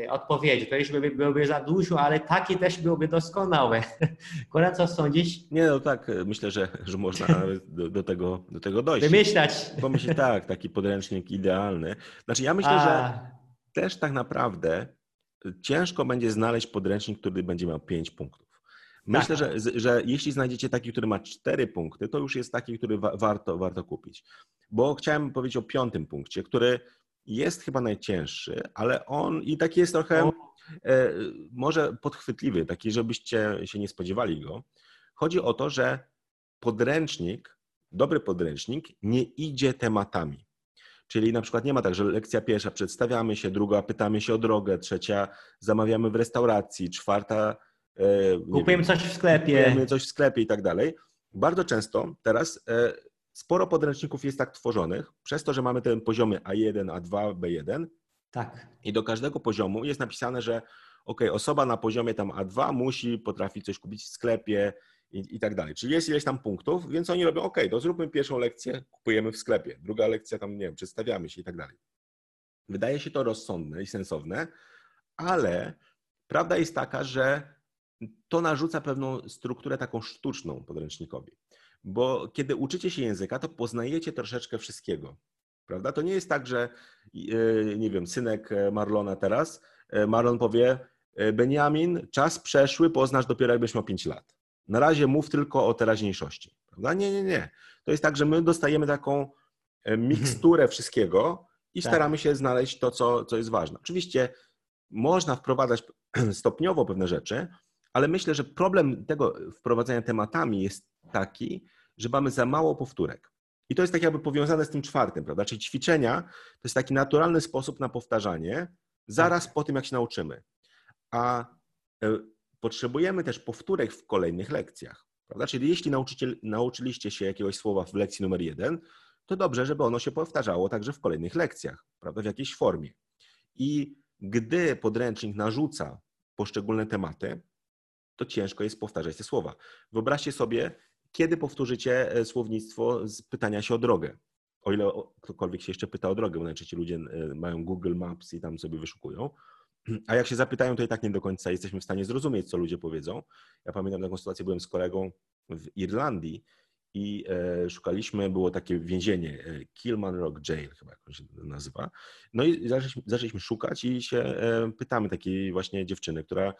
Speaker 2: e, odpowiedzi. To już by, byłoby za dużo, ale takie też byłoby doskonałe. *laughs* Kola, co sądzisz?
Speaker 1: Nie, no tak, myślę, że, że można *laughs* do, do, tego, do tego dojść.
Speaker 2: Wymyślać.
Speaker 1: Pomyśleć, tak, taki podręcznik idealny. Znaczy ja myślę, A. że też tak naprawdę ciężko będzie znaleźć podręcznik, który będzie miał 5 punktów. Myślę, tak. że, że jeśli znajdziecie taki, który ma 4 punkty, to już jest taki, który wa warto, warto kupić. Bo chciałem powiedzieć o piątym punkcie, który jest chyba najcięższy, ale on i taki jest trochę e, może podchwytliwy, taki, żebyście się nie spodziewali go. Chodzi o to, że podręcznik, dobry podręcznik nie idzie tematami. Czyli na przykład nie ma tak, że lekcja pierwsza przedstawiamy się, druga pytamy się o drogę, trzecia zamawiamy w restauracji, czwarta.
Speaker 2: E, kupujemy wiem, coś w sklepie.
Speaker 1: Kupujemy coś w sklepie i tak dalej. Bardzo często teraz e, sporo podręczników jest tak tworzonych, przez to, że mamy te poziomy A1, A2, B1.
Speaker 2: Tak.
Speaker 1: I do każdego poziomu jest napisane, że ok, osoba na poziomie tam A2 musi potrafić coś kupić w sklepie i, i tak dalej. Czyli jest ileś tam punktów, więc oni robią, ok, to zróbmy pierwszą lekcję, kupujemy w sklepie, druga lekcja tam, nie wiem, przedstawiamy się i tak dalej. Wydaje się to rozsądne i sensowne, ale prawda jest taka, że to narzuca pewną strukturę taką sztuczną podręcznikowi. Bo kiedy uczycie się języka, to poznajecie troszeczkę wszystkiego. Prawda? To nie jest tak, że e, nie wiem, synek Marlona teraz, e, Marlon powie, e, Benjamin, czas przeszły, poznasz dopiero jakbyś miał 5 lat. Na razie mów tylko o teraźniejszości. Prawda? Nie, nie, nie. To jest tak, że my dostajemy taką miksturę wszystkiego i tak. staramy się znaleźć to, co, co jest ważne. Oczywiście można wprowadzać *clears throat* stopniowo pewne rzeczy, ale myślę, że problem tego wprowadzania tematami jest taki, że mamy za mało powtórek. I to jest tak jakby powiązane z tym czwartym, prawda? Czyli ćwiczenia to jest taki naturalny sposób na powtarzanie zaraz tak. po tym, jak się nauczymy. A e, potrzebujemy też powtórek w kolejnych lekcjach, prawda? Czyli jeśli nauczyliście się jakiegoś słowa w lekcji numer jeden, to dobrze, żeby ono się powtarzało także w kolejnych lekcjach, prawda? W jakiejś formie. I gdy podręcznik narzuca poszczególne tematy, to ciężko jest powtarzać te słowa. Wyobraźcie sobie, kiedy powtórzycie e, słownictwo z pytania się o drogę. O ile ktokolwiek się jeszcze pyta o drogę, bo najczęściej ludzie e, mają Google Maps i tam sobie wyszukują. A jak się zapytają, to i tak nie do końca jesteśmy w stanie zrozumieć, co ludzie powiedzą. Ja pamiętam taką sytuację, byłem z kolegą w Irlandii i e, szukaliśmy, było takie więzienie, e, Kilman Rock Jail chyba jakoś się nazywa. No i zaczęliśmy, zaczęliśmy szukać i się e, pytamy takiej właśnie dziewczyny, która,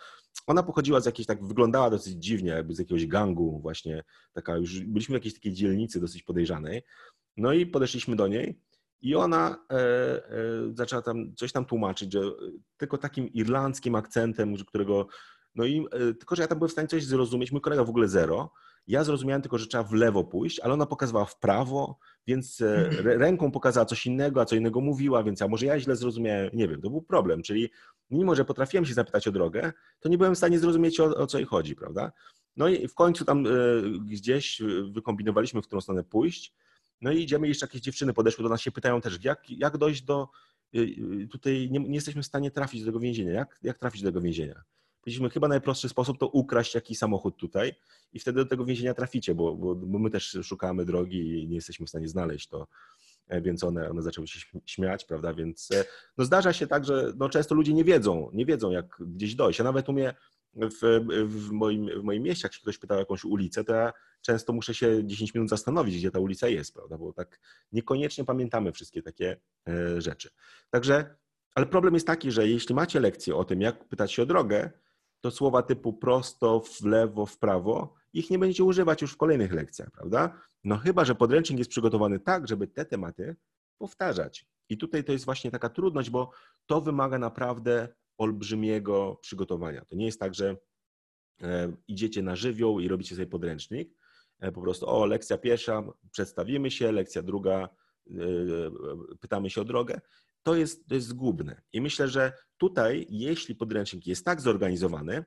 Speaker 1: ona pochodziła z jakiejś, tak wyglądała dosyć dziwnie, jakby z jakiegoś gangu właśnie, taka już, byliśmy w jakiejś takiej dzielnicy dosyć podejrzanej. No i podeszliśmy do niej i ona e, e, zaczęła tam coś tam tłumaczyć, że tylko takim irlandzkim akcentem, którego, no i e, tylko, że ja tam byłem w stanie coś zrozumieć, mój kolega w ogóle zero, ja zrozumiałem tylko, że trzeba w lewo pójść, ale ona pokazywała w prawo, więc e, ręką pokazała coś innego, a co innego mówiła, więc ja może ja źle zrozumiałem, nie wiem, to był problem, czyli mimo, że potrafiłem się zapytać o drogę, to nie byłem w stanie zrozumieć, o, o co jej chodzi, prawda? No i w końcu tam e, gdzieś wykombinowaliśmy, w którą stronę pójść, no i idziemy, jeszcze jakieś dziewczyny podeszły do nas, się pytają też, jak, jak dojść do, e, tutaj nie, nie, jesteśmy w stanie trafić do tego więzienia, jak, jak trafić do tego więzienia? Powiedzieliśmy, chyba najprostszy sposób to ukraść jakiś samochód tutaj i wtedy do tego więzienia traficie, bo, bo, bo my też szukamy drogi i nie jesteśmy w stanie znaleźć to e, więc one, one zaczęły się śmiać, prawda, więc e, no zdarza się tak, że no często ludzie nie wiedzą, nie wiedzą jak gdzieś dojść. Ja nawet umiem w, w, moim, w moim mieście, jak się ktoś pytał o jakąś ulicę, to ja często muszę się 10 minut zastanowić, gdzie ta ulica jest, prawda, bo tak niekoniecznie pamiętamy wszystkie takie e, rzeczy. Także, ale problem jest taki, że jeśli macie lekcję o tym, jak pytać się o drogę, to słowa typu prosto, w lewo, w prawo, ich nie będziecie używać już w kolejnych lekcjach, prawda? No chyba, że podręcznik jest przygotowany tak, żeby te tematy powtarzać. I tutaj to jest właśnie taka trudność, bo to wymaga naprawdę olbrzymiego przygotowania. To nie jest tak, że e, idziecie na żywioł i robicie sobie podręcznik. E, po prostu, o, lekcja pierwsza, przedstawimy się, lekcja druga, e, pytamy się o drogę to jest, to jest zgubne. I myślę, że tutaj, jeśli podręcznik jest tak zorganizowany,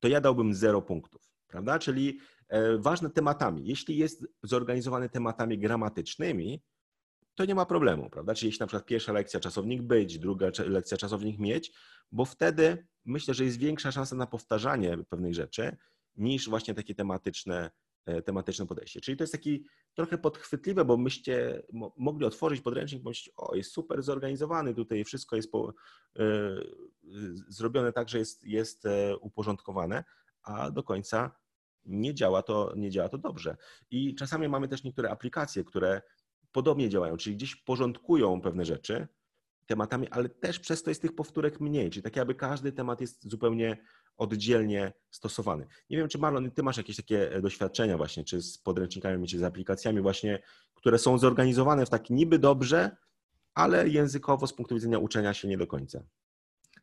Speaker 1: to ja dałbym zero punktów, prawda? Czyli e, ważne tematami. Jeśli jest zorganizowany tematami gramatycznymi, to nie ma problemu, prawda? Czyli jeśli na przykład pierwsza lekcja czasownik być, druga lekcja czasownik mieć, bo wtedy myślę, że jest większa szansa na powtarzanie pewnych rzeczy niż właśnie takie tematyczne E, tematyczne podejście. Czyli to jest taki trochę podchwytliwe, bo myście mogli otworzyć podręcznik, myśleć, o jest super zorganizowany, tutaj wszystko jest po, y, zrobione tak, że jest, jest e, uporządkowane, a do końca nie działa, to, nie działa to dobrze. I czasami mamy też niektóre aplikacje, które podobnie działają, czyli gdzieś porządkują pewne rzeczy tematami, ale też przez to jest tych powtórek mniej, czyli tak jakby każdy temat jest zupełnie oddzielnie stosowany. Nie wiem, czy Marlon, ty masz jakieś takie e, doświadczenia właśnie, czy z podręcznikami, czy z aplikacjami właśnie, które są zorganizowane w taki niby dobrze, ale językowo z punktu widzenia uczenia się nie do końca.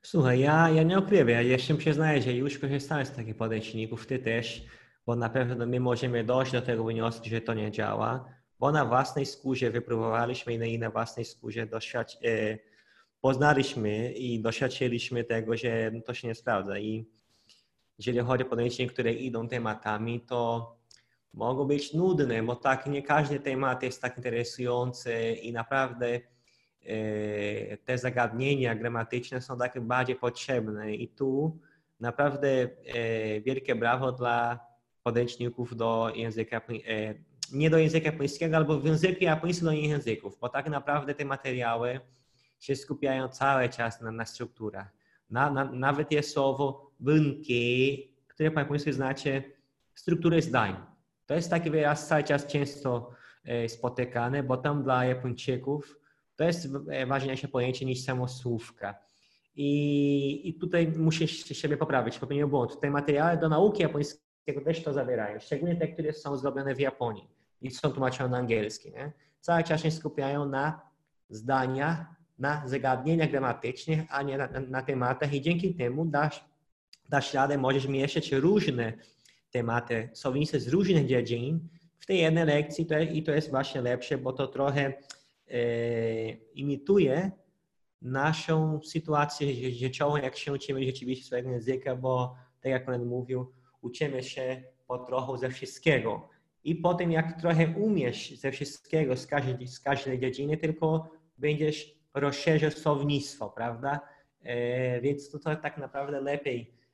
Speaker 2: Słuchaj, ja, ja nie ukrywam, ja jeszcze przyznaję, że już korzystałem z takich podręczników, ty też, bo na pewno my możemy dojść do tego wniosku, że to nie działa, bo na własnej skórze wypróbowaliśmy i na własnej skórze doświadcz, e, poznaliśmy i doświadczyliśmy tego, że to się nie sprawdza. I jeżeli chodzi o podejście, które idą tematami, to mogą być nudne, bo tak nie każdy temat jest tak interesujący i naprawdę e, te zagadnienia gramatyczne są takie bardziej potrzebne. I tu naprawdę e, wielkie brawo dla podręczników do języka, e, nie do języka japońskiego, albo w języku japońskim do innych języków, bo tak naprawdę te materiały się skupiają cały czas na, na strukturach. Na, na, nawet jest słowo bunkie, które japońsku znaczy strukturę zdań. To jest taki wyraz cały czas często e, spotykany, bo tam dla Japończyków to jest ważniejsze pojęcie niż samo słówka. I, I tutaj muszę siebie poprawić, popełniłem błąd. Te materiały do nauki japońskiego też to zawierają, szczególnie te, które są zrobione w Japonii i są tłumaczone na angielski. Nie? Cały czas się skupiają na zdaniach, na zagadnieniach gramatycznych, a nie na, na, na tematach i dzięki temu dasz, dasz radę, możesz mieszać różne tematy słownicze z różnych dziedzin w tej jednej lekcji to, i to jest właśnie lepsze, bo to trochę e, imituje naszą sytuację życiową, jak się uczymy rzeczywiście swojego języka, bo tak jak Pan mówił, uczymy się po trochu ze wszystkiego. I potem jak trochę umiesz ze wszystkiego, z każdej, z każdej dziedziny, tylko będziesz rozszerzał słownictwo, prawda? E, więc to, to tak naprawdę lepiej e,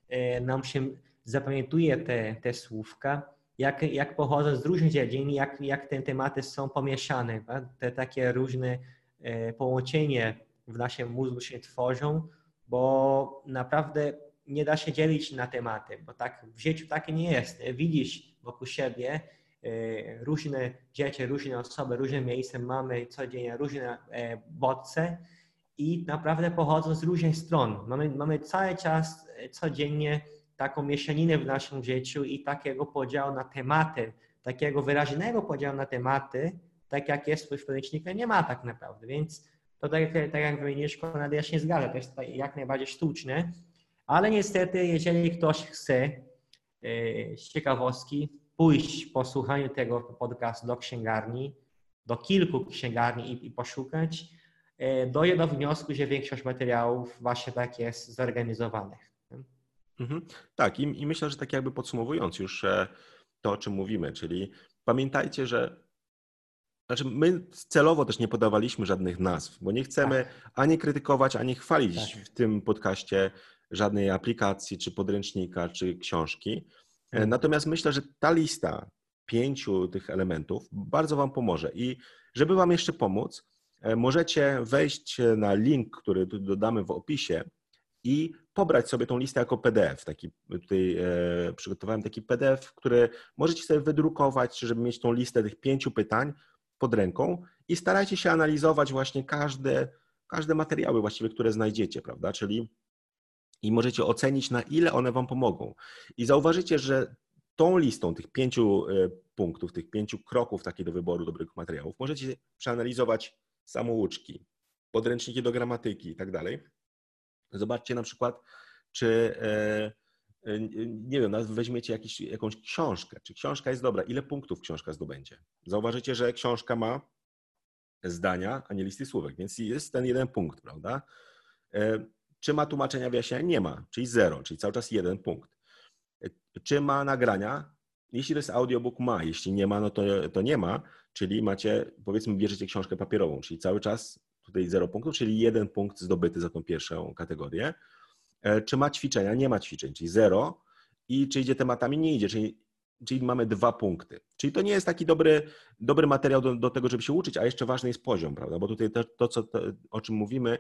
Speaker 2: nam się zapamiętuje te, te słówka, jak, jak pochodzą z różnych dziedzin, jak, jak te tematy są pomieszane. Te takie różne e, połączenia w naszym mózgu się tworzą, bo naprawdę nie da się dzielić na tematy, bo tak w życiu takie nie jest. Widzisz wokół siebie e, różne dzieci, różne osoby, różne miejsca, mamy codziennie różne e, bodźce i naprawdę pochodzą z różnych stron. Mamy, mamy cały czas codziennie taką mieszaninę w naszym życiu i takiego podziału na tematy, takiego wyraźnego podziału na tematy, tak jak jest w podręczniku, nie ma tak naprawdę. Więc to tak, tak jak wymienisz, Konrad, ja się zgadzam, to jest jak najbardziej sztuczne, ale niestety, jeżeli ktoś chce e, z ciekawostki pójść po słuchaniu tego podcastu do księgarni, do kilku księgarni i, i poszukać, e, dojdzie do wniosku, że większość materiałów właśnie tak jest zorganizowanych.
Speaker 1: Mhm. Tak, i, i myślę, że tak jakby podsumowując już e, to, o czym mówimy, czyli pamiętajcie, że znaczy my celowo też nie podawaliśmy żadnych nazw, bo nie chcemy tak. ani krytykować, ani chwalić tak. w tym podcaście żadnej aplikacji, czy podręcznika, czy książki. Hmm. Natomiast myślę, że ta lista pięciu tych elementów bardzo Wam pomoże. I żeby Wam jeszcze pomóc, e, możecie wejść na link, który dodamy w opisie i pobrać sobie tą listę jako PDF. Taki, tutaj e, przygotowałem taki PDF, który możecie sobie wydrukować, żeby mieć tą listę tych pięciu pytań pod ręką i starajcie się analizować właśnie każde, każde materiały właściwie, które znajdziecie, prawda? Czyli i możecie ocenić, na ile one Wam pomogą. I zauważycie, że tą listą tych pięciu e, punktów, tych pięciu kroków takie do wyboru dobrych materiałów, możecie przeanalizować samouczki, podręczniki do gramatyki i tak dalej Zobaczcie na przykład, czy e, e, nie wiem, weźmiecie jakiś, jakąś książkę, czy książka jest dobra, ile punktów książka zdobędzie. Zauważycie, że książka ma zdania, a nie listy słówek, więc jest ten jeden punkt, prawda? E, czy ma tłumaczenia wyjaśnienia? Nie ma, czyli zero, czyli cały czas jeden punkt. Czy ma nagrania? Jeśli to jest audiobook, ma. Jeśli nie ma, no to, to nie ma, czyli macie, powiedzmy, bierzecie książkę papierową, czyli cały czas tutaj 0 punktów, czyli jeden punkt zdobyty za tą pierwszą kategorię. E, czy ma ćwiczenia? Nie ma ćwiczeń, czyli 0. I czy idzie tematami? Nie idzie, czyli, czyli mamy dwa punkty. Czyli to nie jest taki dobry, dobry materiał do, do tego, żeby się uczyć, a jeszcze ważny jest poziom, prawda? Bo tutaj to, to, co, to, o czym mówimy,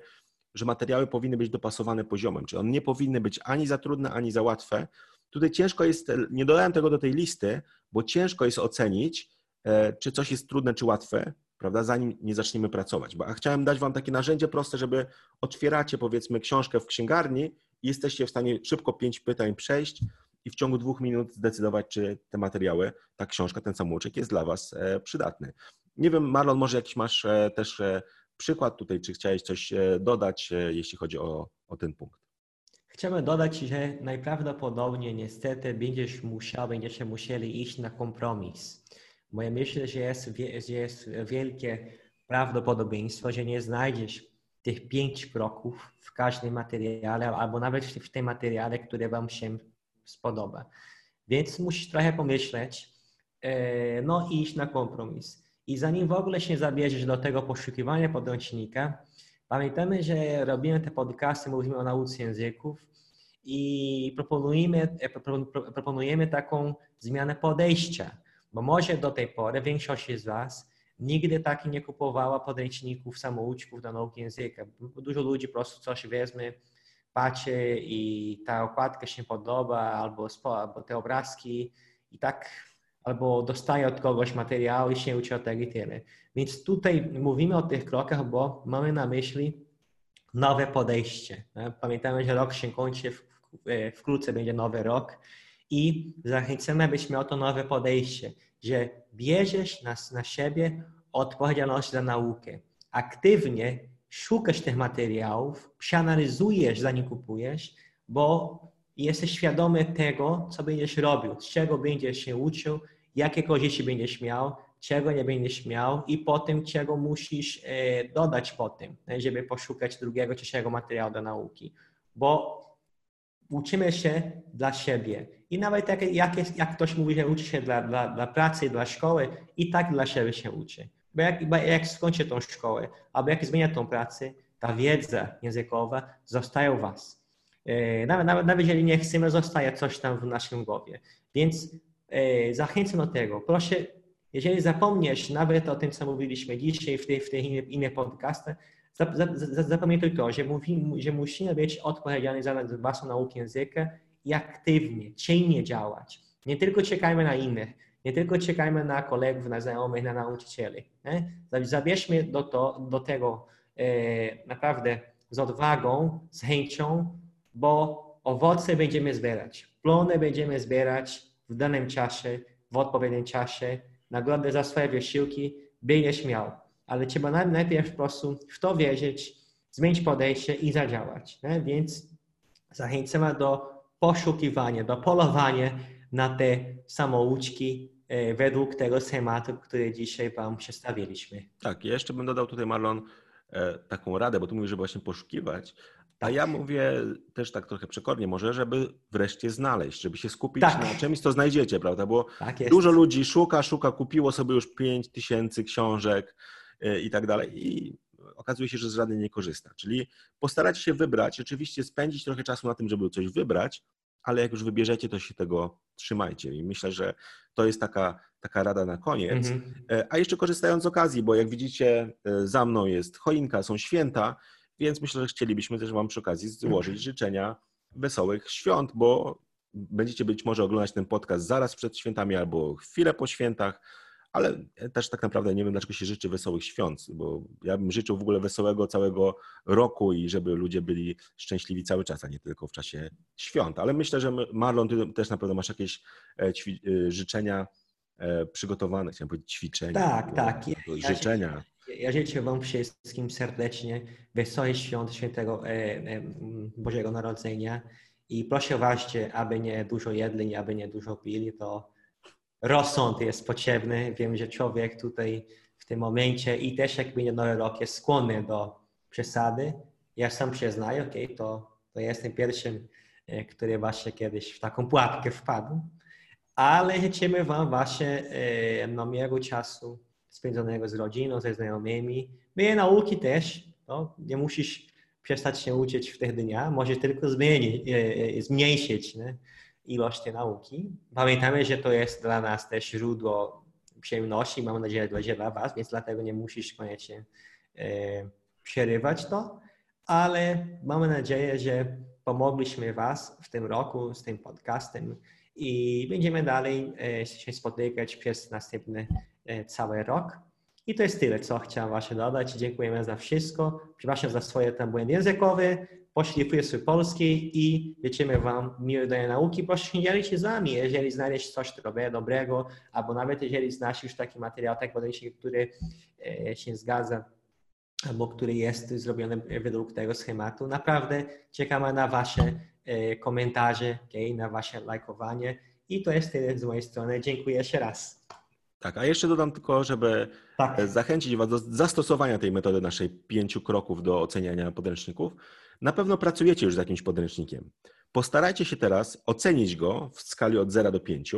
Speaker 1: że materiały powinny być dopasowane poziomem, czyli one nie powinny być ani za trudne, ani za łatwe. Tutaj ciężko jest, nie dodałem tego do tej listy, bo ciężko jest ocenić, e, czy coś jest trudne, czy łatwe, prawda, zanim nie zaczniemy pracować. Bo chciałem dać Wam takie narzędzie proste, żeby otwieracie powiedzmy książkę w księgarni i jesteście w stanie szybko pięć pytań przejść i w ciągu dwóch minut zdecydować, czy te materiały, ta książka, ten samouczek jest dla Was e, przydatny. Nie wiem, Marlon, może jakiś masz e, też przykład tutaj, czy chciałeś coś dodać, jeśli chodzi o, o ten punkt?
Speaker 2: Chciałbym dodać, że najprawdopodobniej niestety będziesz musiał, będziecie musieli iść na kompromis bo ja myślę, że jest, że jest wielkie prawdopodobieństwo, że nie znajdziesz tych pięć kroków w każdym materiale, albo nawet w tym materiale, który Wam się spodoba. Więc musisz trochę pomyśleć, e, no i iść na kompromis. I zanim w ogóle się zabierzesz do tego poszukiwania podręcznika, pamiętamy, że robimy te podcasty, mówimy o nauce języków i proponujemy, e, proponujemy taką zmianę podejścia, bo może do tej pory większość z Was nigdy tak nie kupowała podręczników samouczków do nauki języka. Dużo ludzi po prostu coś weźmie, patrzy i ta okładka się podoba, albo, albo te obrazki i tak, albo dostaje od kogoś materiał i się uczy od tego i. Więc tutaj mówimy o tych krokach, bo mamy na myśli nowe podejście. Pamiętamy, że rok się kończy, wkrótce będzie nowy rok i zachęcamy, abyś miał to nowe podejście, że bierzesz na, na siebie odpowiedzialność za naukę. Aktywnie szukasz tych materiałów, przeanalizujesz zanim kupujesz, bo jesteś świadomy tego, co będziesz robił, z czego będziesz się uczył, jakie korzyści będziesz miał, czego nie będziesz miał i potem czego musisz e, dodać potem, żeby poszukać drugiego, trzeciego materiału do nauki. Bo uczymy się dla siebie. I nawet jak, jak, jak ktoś mówi, że uczy się dla, dla, dla pracy, dla szkoły, i tak dla siebie się uczy. Bo jak, jak skończy tą szkołę, albo jak zmienia tą pracę, ta wiedza językowa zostaje u Was. Nawet, nawet, nawet jeżeli nie chcemy, zostaje coś tam w naszym głowie. Więc e, zachęcam do tego. Proszę, jeżeli zapomniesz nawet o tym, co mówiliśmy dzisiaj w tych, w tych innych, innych podcastach, Zapamiętaj to, że, mówi, że musimy być odpowiedzialni za własną naukę języka i aktywnie, czynnie działać. Nie tylko czekajmy na innych, nie tylko czekajmy na kolegów, na znajomych, na nauczycieli. Nie? Zabierzmy do, to, do tego e, naprawdę z odwagą, z chęcią, bo owoce będziemy zbierać, plony będziemy zbierać w danym czasie, w odpowiednim czasie, nagrodę za swoje wysiłki będziesz miał ale trzeba najpierw po prostu w to wierzyć, zmienić podejście i zadziałać. Nie? Więc zachęcamy do poszukiwania, do polowania na te samouczki e, według tego schematu, który dzisiaj Wam przedstawiliśmy.
Speaker 1: Tak, jeszcze bym dodał tutaj, Marlon, e, taką radę, bo tu mówisz, żeby właśnie poszukiwać, a ja mówię też tak trochę przekornie może, żeby wreszcie znaleźć, żeby się skupić tak. na czymś, co znajdziecie, prawda? Bo tak dużo ludzi szuka, szuka, kupiło sobie już 5 tysięcy książek, i tak dalej. I okazuje się, że z żadnej nie korzysta. Czyli postarać się wybrać, oczywiście spędzić trochę czasu na tym, żeby coś wybrać, ale jak już wybierzecie, to się tego trzymajcie. I myślę, że to jest taka, taka rada na koniec. Mhm. E, a jeszcze korzystając z okazji, bo jak widzicie, e, za mną jest choinka, są święta, więc myślę, że chcielibyśmy też Wam przy okazji złożyć życzenia wesołych świąt, bo będziecie być może oglądać ten podcast zaraz przed świętami albo chwilę po świętach ale też tak naprawdę nie wiem, dlaczego się życzy wesołych świąt, bo ja bym życzył w ogóle wesołego całego roku i żeby ludzie byli szczęśliwi cały czas, a nie tylko w czasie świąt. Ale myślę, że Marlon, ty też na pewno masz jakieś e, e, życzenia e, przygotowane, chciałem powiedzieć ćwiczenia.
Speaker 2: Tak, tak.
Speaker 1: Ja, życzenia.
Speaker 2: Ja życzę Wam wszystkim serdecznie wesołych świąt świętego Bożego Narodzenia i proszę właśnie, aby nie dużo jedli, aby nie dużo pili, to rozsąd jest potrzebny. Wiem, że człowiek tutaj w tym momencie i też jak będzie nowy rok jest skłonny do przesady. Ja sam przyznaję, ok, to, to jestem pierwszym, e, który właśnie kiedyś w taką pułapkę wpadł. Ale życzymy Wam właśnie e, no, miłego czasu spędzonego z rodziną, ze znajomymi. My nauki też, no, nie musisz przestać się uczyć w tych dniach, może tylko zmienić, e, zmniejszyć nie? ilość tej nauki. Pamiętamy, że to jest dla nas też źródło przyjemności, mam nadzieję, że dla Was, więc dlatego nie musisz koniecznie e, przerywać to, ale mamy nadzieję, że pomogliśmy Was w tym roku z tym podcastem i będziemy dalej e, się spotykać przez następny e, cały rok. I to jest tyle, co chciałem Właśnie dodać. Dziękujemy za wszystko. Przepraszam za swoje tam błędy językowe poszlifuję swój polski i życzymy Wam miłej nauki. Proszę się dzielić z nami, jeżeli znajdziesz coś dobrego, albo nawet jeżeli znasz już taki materiał, tak podejście, który e, się zgadza, albo który jest zrobiony według tego schematu. Naprawdę czekamy na Wasze e, komentarze, okay, na Wasze lajkowanie i to jest tyle z mojej strony. Dziękuję jeszcze raz.
Speaker 1: Tak, a jeszcze dodam tylko, żeby
Speaker 2: Tak.
Speaker 1: zachęcić Was do zastosowania tej metody naszej pięciu kroków do oceniania podręczników. Na pewno pracujecie już z jakimś podręcznikiem. Postarajcie się teraz ocenić go w skali od 0 do 5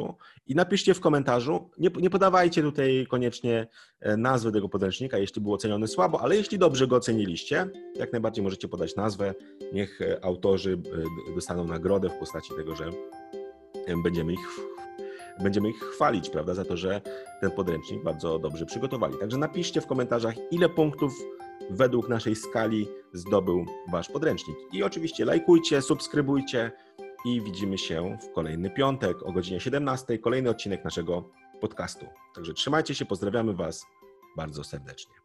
Speaker 1: i napiszcie w komentarzu. Nie, nie podawajcie tutaj koniecznie e, nazwy tego podręcznika, jeśli był oceniony słabo, ale jeśli dobrze go oceniliście, jak najbardziej możecie podać nazwę. Niech e, autorzy e, dostaną nagrodę w postaci tego, że e, będziemy ich, będziemy ich chwalić, prawda, za to, że ten podręcznik bardzo dobrze przygotowali. Także napiszcie w komentarzach, ile punktów według naszej skali zdobył Wasz podręcznik. I oczywiście lajkujcie, subskrybujcie i widzimy się w kolejny piątek o godzinie 17. Kolejny odcinek naszego podcastu. Także trzymajcie się, pozdrawiamy Was bardzo serdecznie.